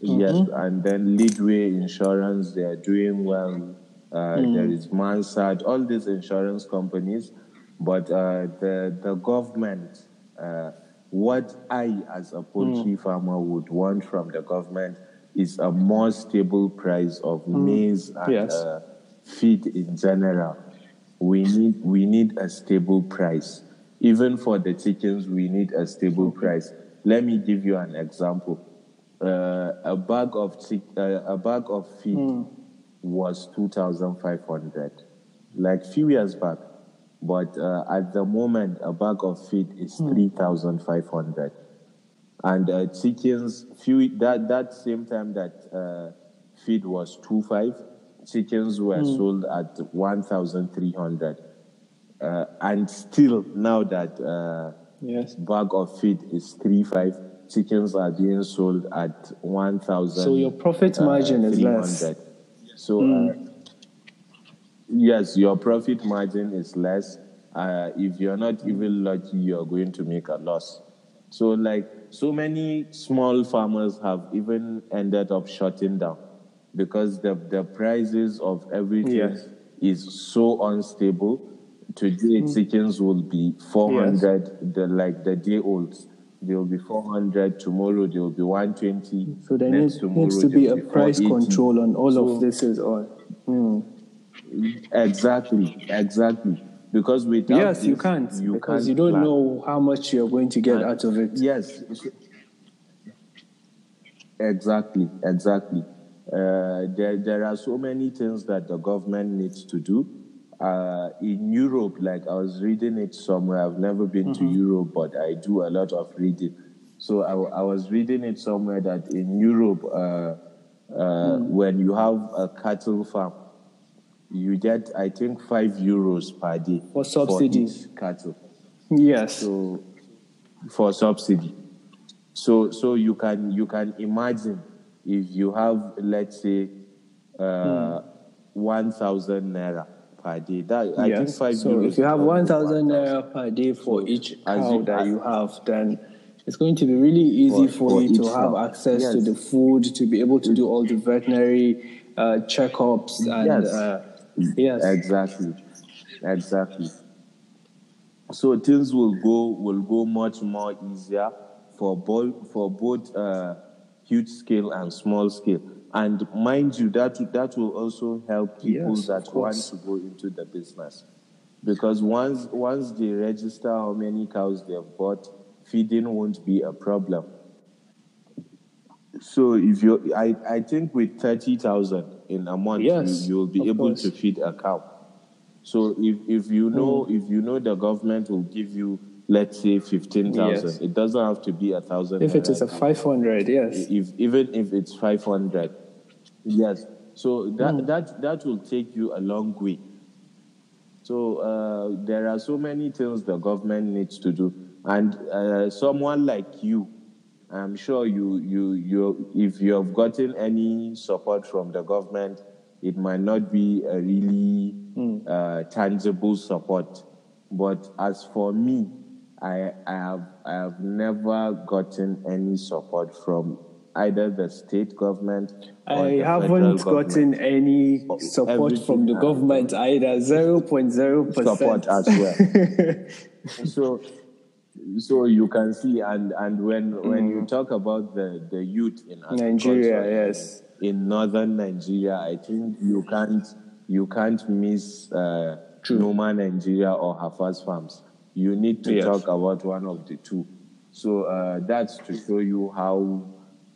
Yes, and then Leadway Insurance, they are doing well. Uh, There is Mansard, all these insurance companies. But uh, the, the government, uh, what I, as a poultry farmer, would want from the government is a more stable price of maize and Yes. uh, feed in general. We need, we need a stable price. Even for the chickens, we need a stable price. Let me give you an example. Uh, a bag of chick, uh, a bag of feed was two thousand five hundred, like few years back. But uh, at the moment, a bag of feed is three thousand five hundred, and uh, chickens few that that same time that uh, feed was two five, chickens were sold at one thousand three hundred, uh, and still now that. Uh, Yes. bag of feed is three five. Chickens are being sold at one thousand. So your profit margin is less. Hmm. So uh, yes, your profit margin is less. Uh, if you're not even lucky, you're going to make a loss. So like so many small farmers have even ended up shutting down because the the prices of everything Yes. is so unstable. Today Hmm. chickens will be four hundred, the like the day olds. They will be four hundred. Tomorrow they will be one twenty. So there needs, tomorrow needs to be a price control on all So- of this is all. Mm. Exactly, exactly. Because without Yes, you can't you because can't you don't plan. know how much you're going to get out of it. Yes, exactly, exactly. Uh, there, there are so many things that the government needs to do. Uh, in Europe, like I was reading it somewhere, I've never been to Europe, but I do a lot of reading. So I, I was reading it somewhere that in Europe, uh, uh, when you have a cattle farm, you get, I think, five euros per day For subsidies. cattle Yes. so for subsidy so so you can you can imagine if you have let's say uh, 1000 naira per day that i think yes. 5 So euros if you have 1,000 1,000. naira per day for So each as cow that you have, then it's going to be really easy For- for, you to have cow. access to the food, to be able to do all the veterinary uh, checkups and Yes. uh, yes. exactly. Exactly. So things will go will go much more easier for both for both uh, huge scale and small scale. And mind you that that will also help people Yes, that want to go into the business. Because once once they register how many cows they have bought feeding won't be a problem. So if you i i think with 30000 in a month Yes, you, will be able course. to feed a cow so if, if you know Mm. if you know the government will give you let's say fifteen thousand, Yes. it doesn't have to be a thousand. If it is a 500, yes. if even if it's five hundred, yes. So that Mm. that that will take you a long way. So uh, there are so many things the government needs to do, and uh, someone like you, I'm sure you you you if you have gotten any support from the government, it might not be a really uh, tangible support. But as for me, I I have I have never gotten any support from either the state government or I haven't government. gotten any support from the government either. 0.0%. support as well. so so you can see and and when when you talk about the the youth in Nigeria, yes. in northern Nigeria, I think you can't you can't miss uh, Noma Nigeria or Hafaz Farms. You need to Yes. talk about one of the two. So uh, that's to show you how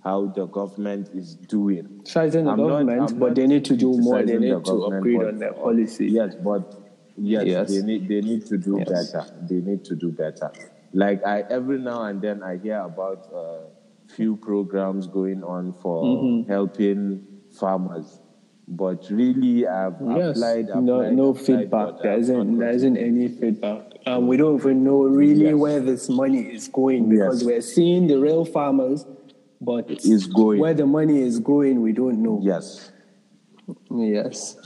how the government is doing. Criticizing the I'm not- government, but they need to do more. They criticizing the need to upgrade on their policy. Yes, but yes, Yes. they need they need to do Yes. better. They need to do better. Like I every now and then I hear about uh, few programs going on for Mm-hmm. helping farmers, but really I've Yes. applied, applied no, no applied, feedback. There isn't, there isn't any feedback. Um, we don't even know really Yes. where this money is going because Yes. we're seeing the real farmers, but Is going. where the money is going, we don't know. Yes. Yes.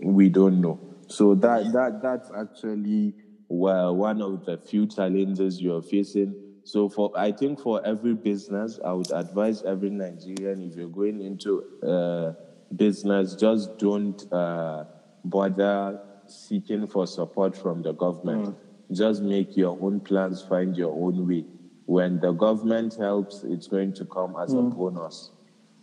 we don't know. So that that that's actually well one of the few challenges you're facing. So for I think for every business, I would advise every Nigerian if you're going into uh, business, just don't uh, bother seeking for support from the government. Just make your own plans, find your own way. When the government helps, it's going to come as a bonus.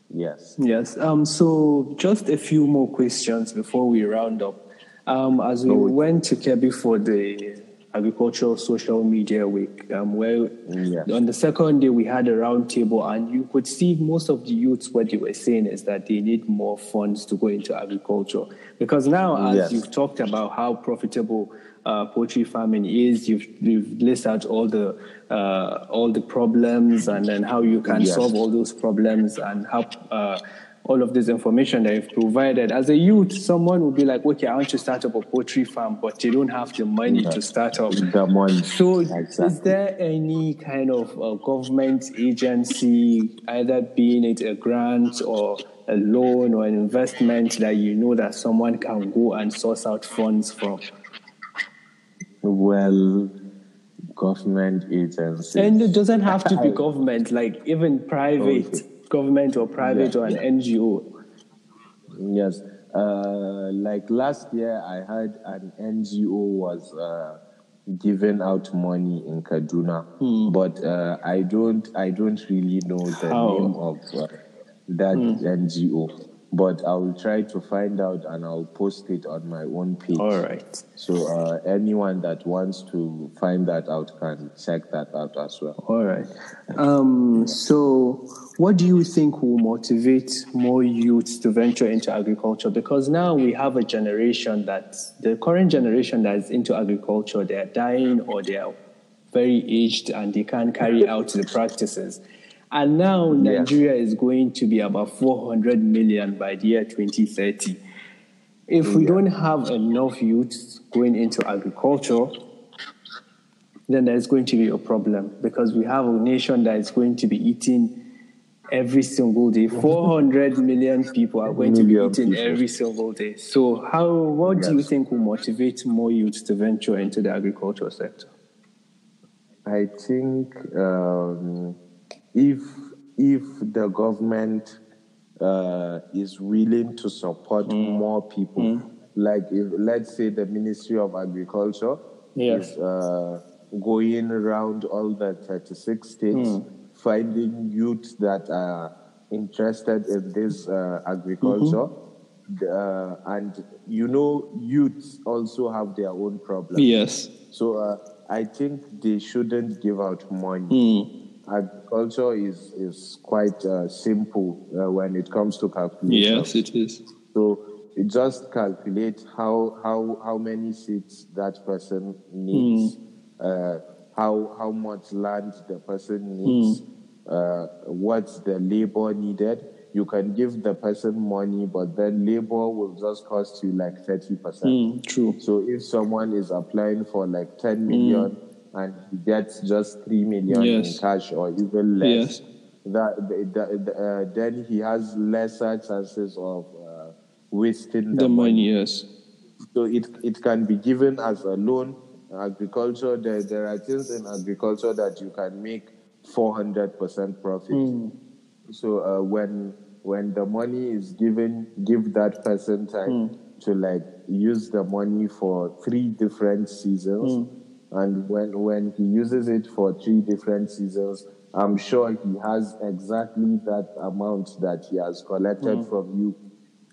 Yes. Yes. Um, so just a few more questions before we round up. Um, as we Oh. went to Kebbi for the agricultural social media week, um, where Yes. on the second day we had a round table, and you could see most of the youths what they were saying is that they need more funds to go into agriculture because now, as Yes. you've talked about how profitable uh, poultry farming is, you've, you've listed out all the uh, all the problems and then how you can Yes. solve all those problems and how uh, all of this information that you've provided. As a youth, someone will be like, okay, I want to start up a poultry farm, but they don't have the money to start up. The money. So, is there any kind of uh, government agency, either being it a grant or a loan or an investment, that you know that someone can go and source out funds from? Well, government agencies. And it doesn't have to be government, like even private Okay. Government or private Yeah, or an. NGO. yes. Uh, like last year, I heard an NGO was uh, giving out money in Kaduna, but uh, I don't. I don't really know the How? name of uh, that NGO. But I will try to find out and I'll post it on my own page. All right. So uh, anyone that wants to find that out can check that out as well. All right. Um, so, what do you think will motivate more youths to venture into agriculture? Because now we have a generation that, the current generation that is into agriculture, they are dying or they are very aged and they can't carry out the practices. And now. Nigeria is going to be about 400 million by the year 2030. If we Yeah. don't have enough youths going into agriculture, then there's going to be a problem because we have a nation that is going to be eating every single day. 400 million people are going to be eating every single day. So, how what do you think will motivate more youths to venture into the agricultural sector? I think um, if if the government uh, is willing to support more people, like if let's say the Ministry of Agriculture Yes. is uh, going around all the 36 states, finding youth that are interested in this uh, agriculture. Uh, and you know, youths also have their own problems. Yes. So uh, I think they shouldn't give out money. Agriculture is is quite uh, simple uh, when it comes to calculation. Yes, it is. So you just calculate how how how many seats that person needs, uh, how how much land the person needs, uh, what's the labor needed. You can give the person money, but then labor will just cost you like thirty percent. true. So if someone is applying for like 10 million and he gets just 3 million Yes. in cash or even less, Yes. that, that, that, uh, then he has lesser chances of uh, wasting The money, yes. So it, it can be given as a loan. Agriculture, there, there are things in agriculture that you can make 400% profit. So uh, when when the money is given, give that person time to like use the money for three different seasons. And when when he uses it for three different seasons, I'm sure he has exactly that amount that he has collected from you.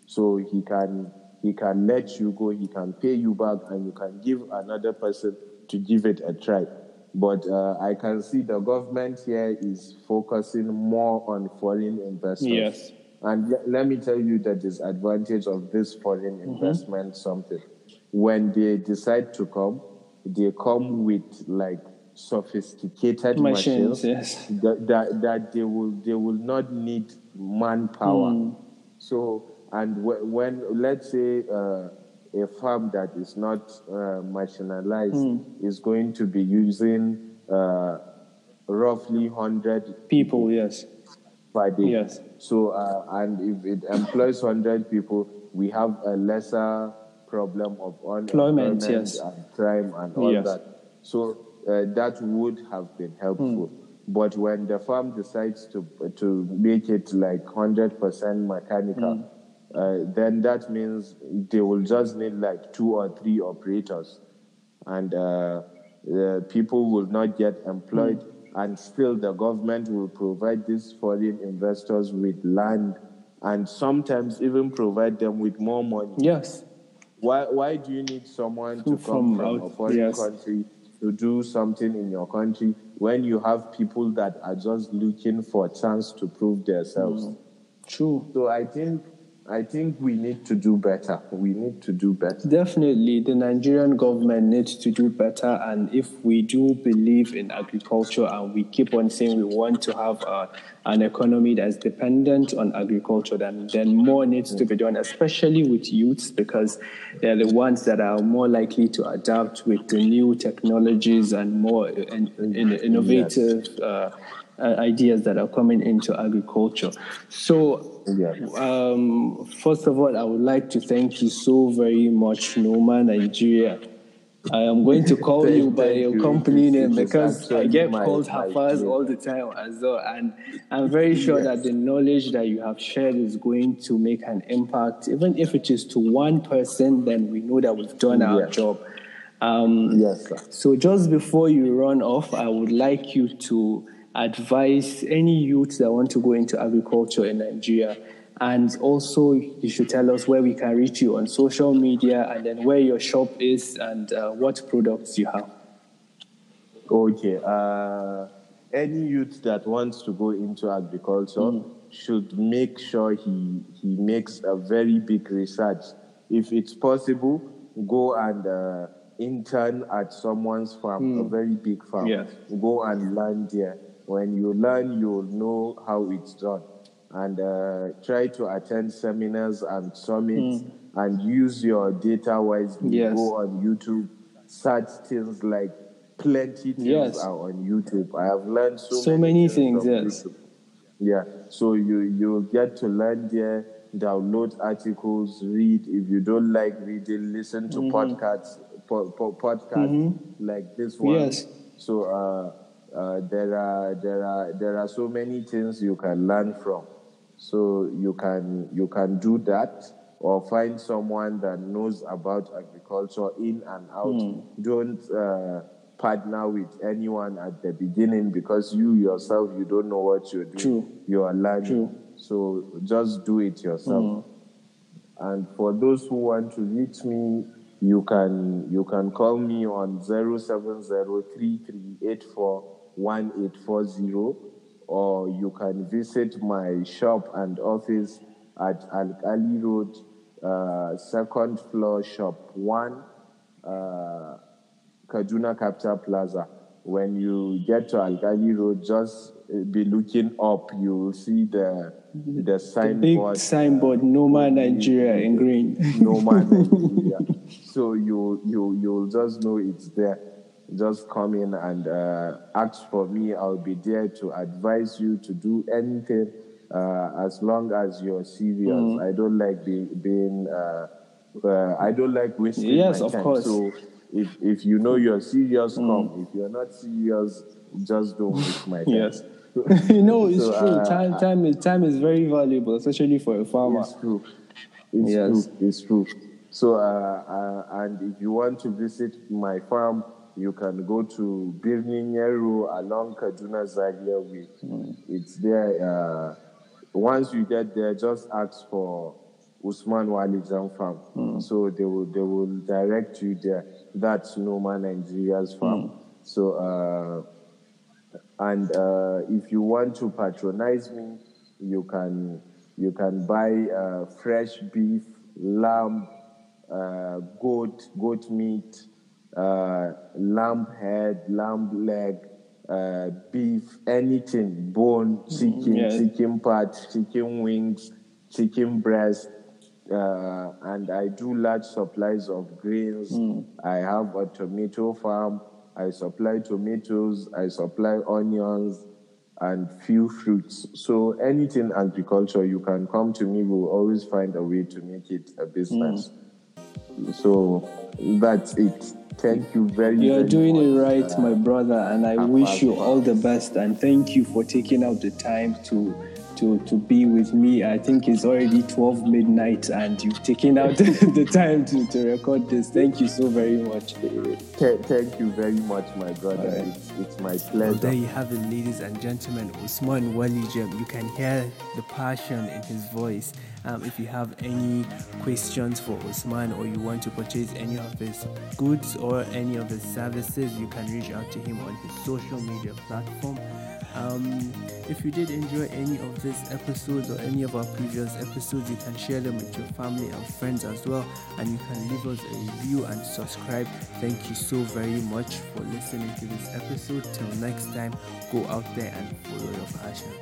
So he can he can let you go, he can pay you back, and you can give another person to give it a try. But uh, I can see the government here is focusing more on foreign investors. Yes. And le- let me tell you the disadvantage of this foreign Mm-hmm. investment something. When they decide to come, they come with like sophisticated Machines, machines, yes. that, that, that they will they will not need manpower. Hmm. So and wh- when let's say uh, a farm that is not uh, marginalized Hmm. is going to be using uh, roughly 100 People, yes. per day. Yes. So, uh, and if it employs 100 people, we have a lesser problem of unemployment yes. and crime and all Yes. that. So, uh, that would have been helpful. Hmm. But when the farm decides to to make it like 100% mechanical, Hmm. uh, then that means they will just need like two or three operators and uh, people will not get employed, and still the government will provide these foreign investors with land and sometimes even provide them with more money. Yes. Why, why do you need someone to come from out- a foreign yes. country to do something in your country when you have people that are just looking for a chance to prove themselves? Mm. True. So I think I think we need to do better. We need to do better. Definitely, the Nigerian government needs to do better. And if we do believe in agriculture and we keep on saying we want to have uh, an economy that's dependent on agriculture, then, then more needs to be done, especially with youths, because they're the ones that are more likely to adapt with the new technologies and more in, in, innovative uh, uh, ideas that are coming into agriculture. So, um, first of all, I would like to thank you so very much, Noma Nigeria. I am going to call Thank- you by your you. company name because I get called Hafaz all the time as well. And I'm very sure Yes. that the knowledge that you have shared is going to make an impact. Even if it is to one person, then we know that we've done our Yes. job. Um, Yes, sir. so just before you run off, I would like you to advise any youth that want to go into agriculture in Nigeria. And also, you should tell us where we can reach you on social media and then where your shop is and uh, what products you have. Okay. Uh, any youth that wants to go into agriculture should make sure he he makes a very big research. If it's possible, go and uh, intern at someone's farm, a very big farm. Yes. Go and learn there. When you learn, you'll know how it's done. And uh, try to attend seminars and summits and use your data wisely. Yes. Go on YouTube, search things like plenty things Yes. are on YouTube. I have learned so, So many things, from yes. YouTube. Yeah, so you you get to learn there, download articles, read. If you don't like reading, listen to Mm-hmm. podcasts, po- po- podcasts like this one. Yes. So uh, uh, there are there are there are so many things you can learn from. So you can you can do that or find someone that knows about agriculture in and out. Hmm. Don't uh, partner with anyone at the beginning because you yourself you don't know what you're doing. True. You are learning. True. So just do it yourself. And for those who want to reach me, you can you can call me on 07033841840 or you can visit my shop and office at Al Road, uh, second floor, shop one, uh, Kaduna Capital Plaza. When you get to Alkali Road, just uh, be looking up. You will see the the signboard. Big signboard. signboard, Noma Nigeria in green. no man Nigeria. So you you you'll just know it's there. Just come in and uh, ask for me. I'll be there to advise you to do anything uh, as long as you're serious. Mm. I don't like be, being. Uh, uh, I don't like wasting Yes, my of time. course. So if if you know you're serious, Mm. come. If you're not serious, just don't waste my time. Yes. you know, it's So, true. uh, time, time, is, time is very valuable, especially for a farmer. It's true. It's Yes. true. It's true. So, uh, uh, and if you want to visit my farm, you can go to Birnin Yero along Kaduna Zaria Way. It's there. Uh, once you get there, just ask for Usman Walijan Farm. So they will they will direct you there. That's Noma Nigeria's farm. So. Uh, and uh, if you want to patronize me, you can you can buy uh, fresh beef, lamb, uh, goat goat meat, uh, lamb head, lamb leg, uh, beef, anything, bone, chicken, yes. chicken parts, chicken wings, chicken breast, uh, and I do large supplies of grains. Hmm. I have a tomato farm. I supply tomatoes. I supply onions and few fruits. So anything agriculture, you can come to me. We'll always find a way to make it a business. So that's it. Thank you very much. You're doing it right, my brother, and I I'm wish you all the best. And thank you for taking out the time to to to be with me. I think it's already 12 midnight, and you've taken out the time to, to record this. Thank you so very much. Th- thank you very much, my brother. Alright. It's, it's my pleasure. Well, there you have it, ladies and gentlemen. Usman Walijem. You can hear the passion in his voice. Um, if you have any questions for Usman or you want to purchase any of his goods or any of his services, you can reach out to him on his social media platform. Um, if you did enjoy any of these episodes or any of our previous episodes, you can share them with your family and friends as well. And you can leave us a review and subscribe. Thank you so very much for listening to this episode. Till next time, go out there and follow your passion.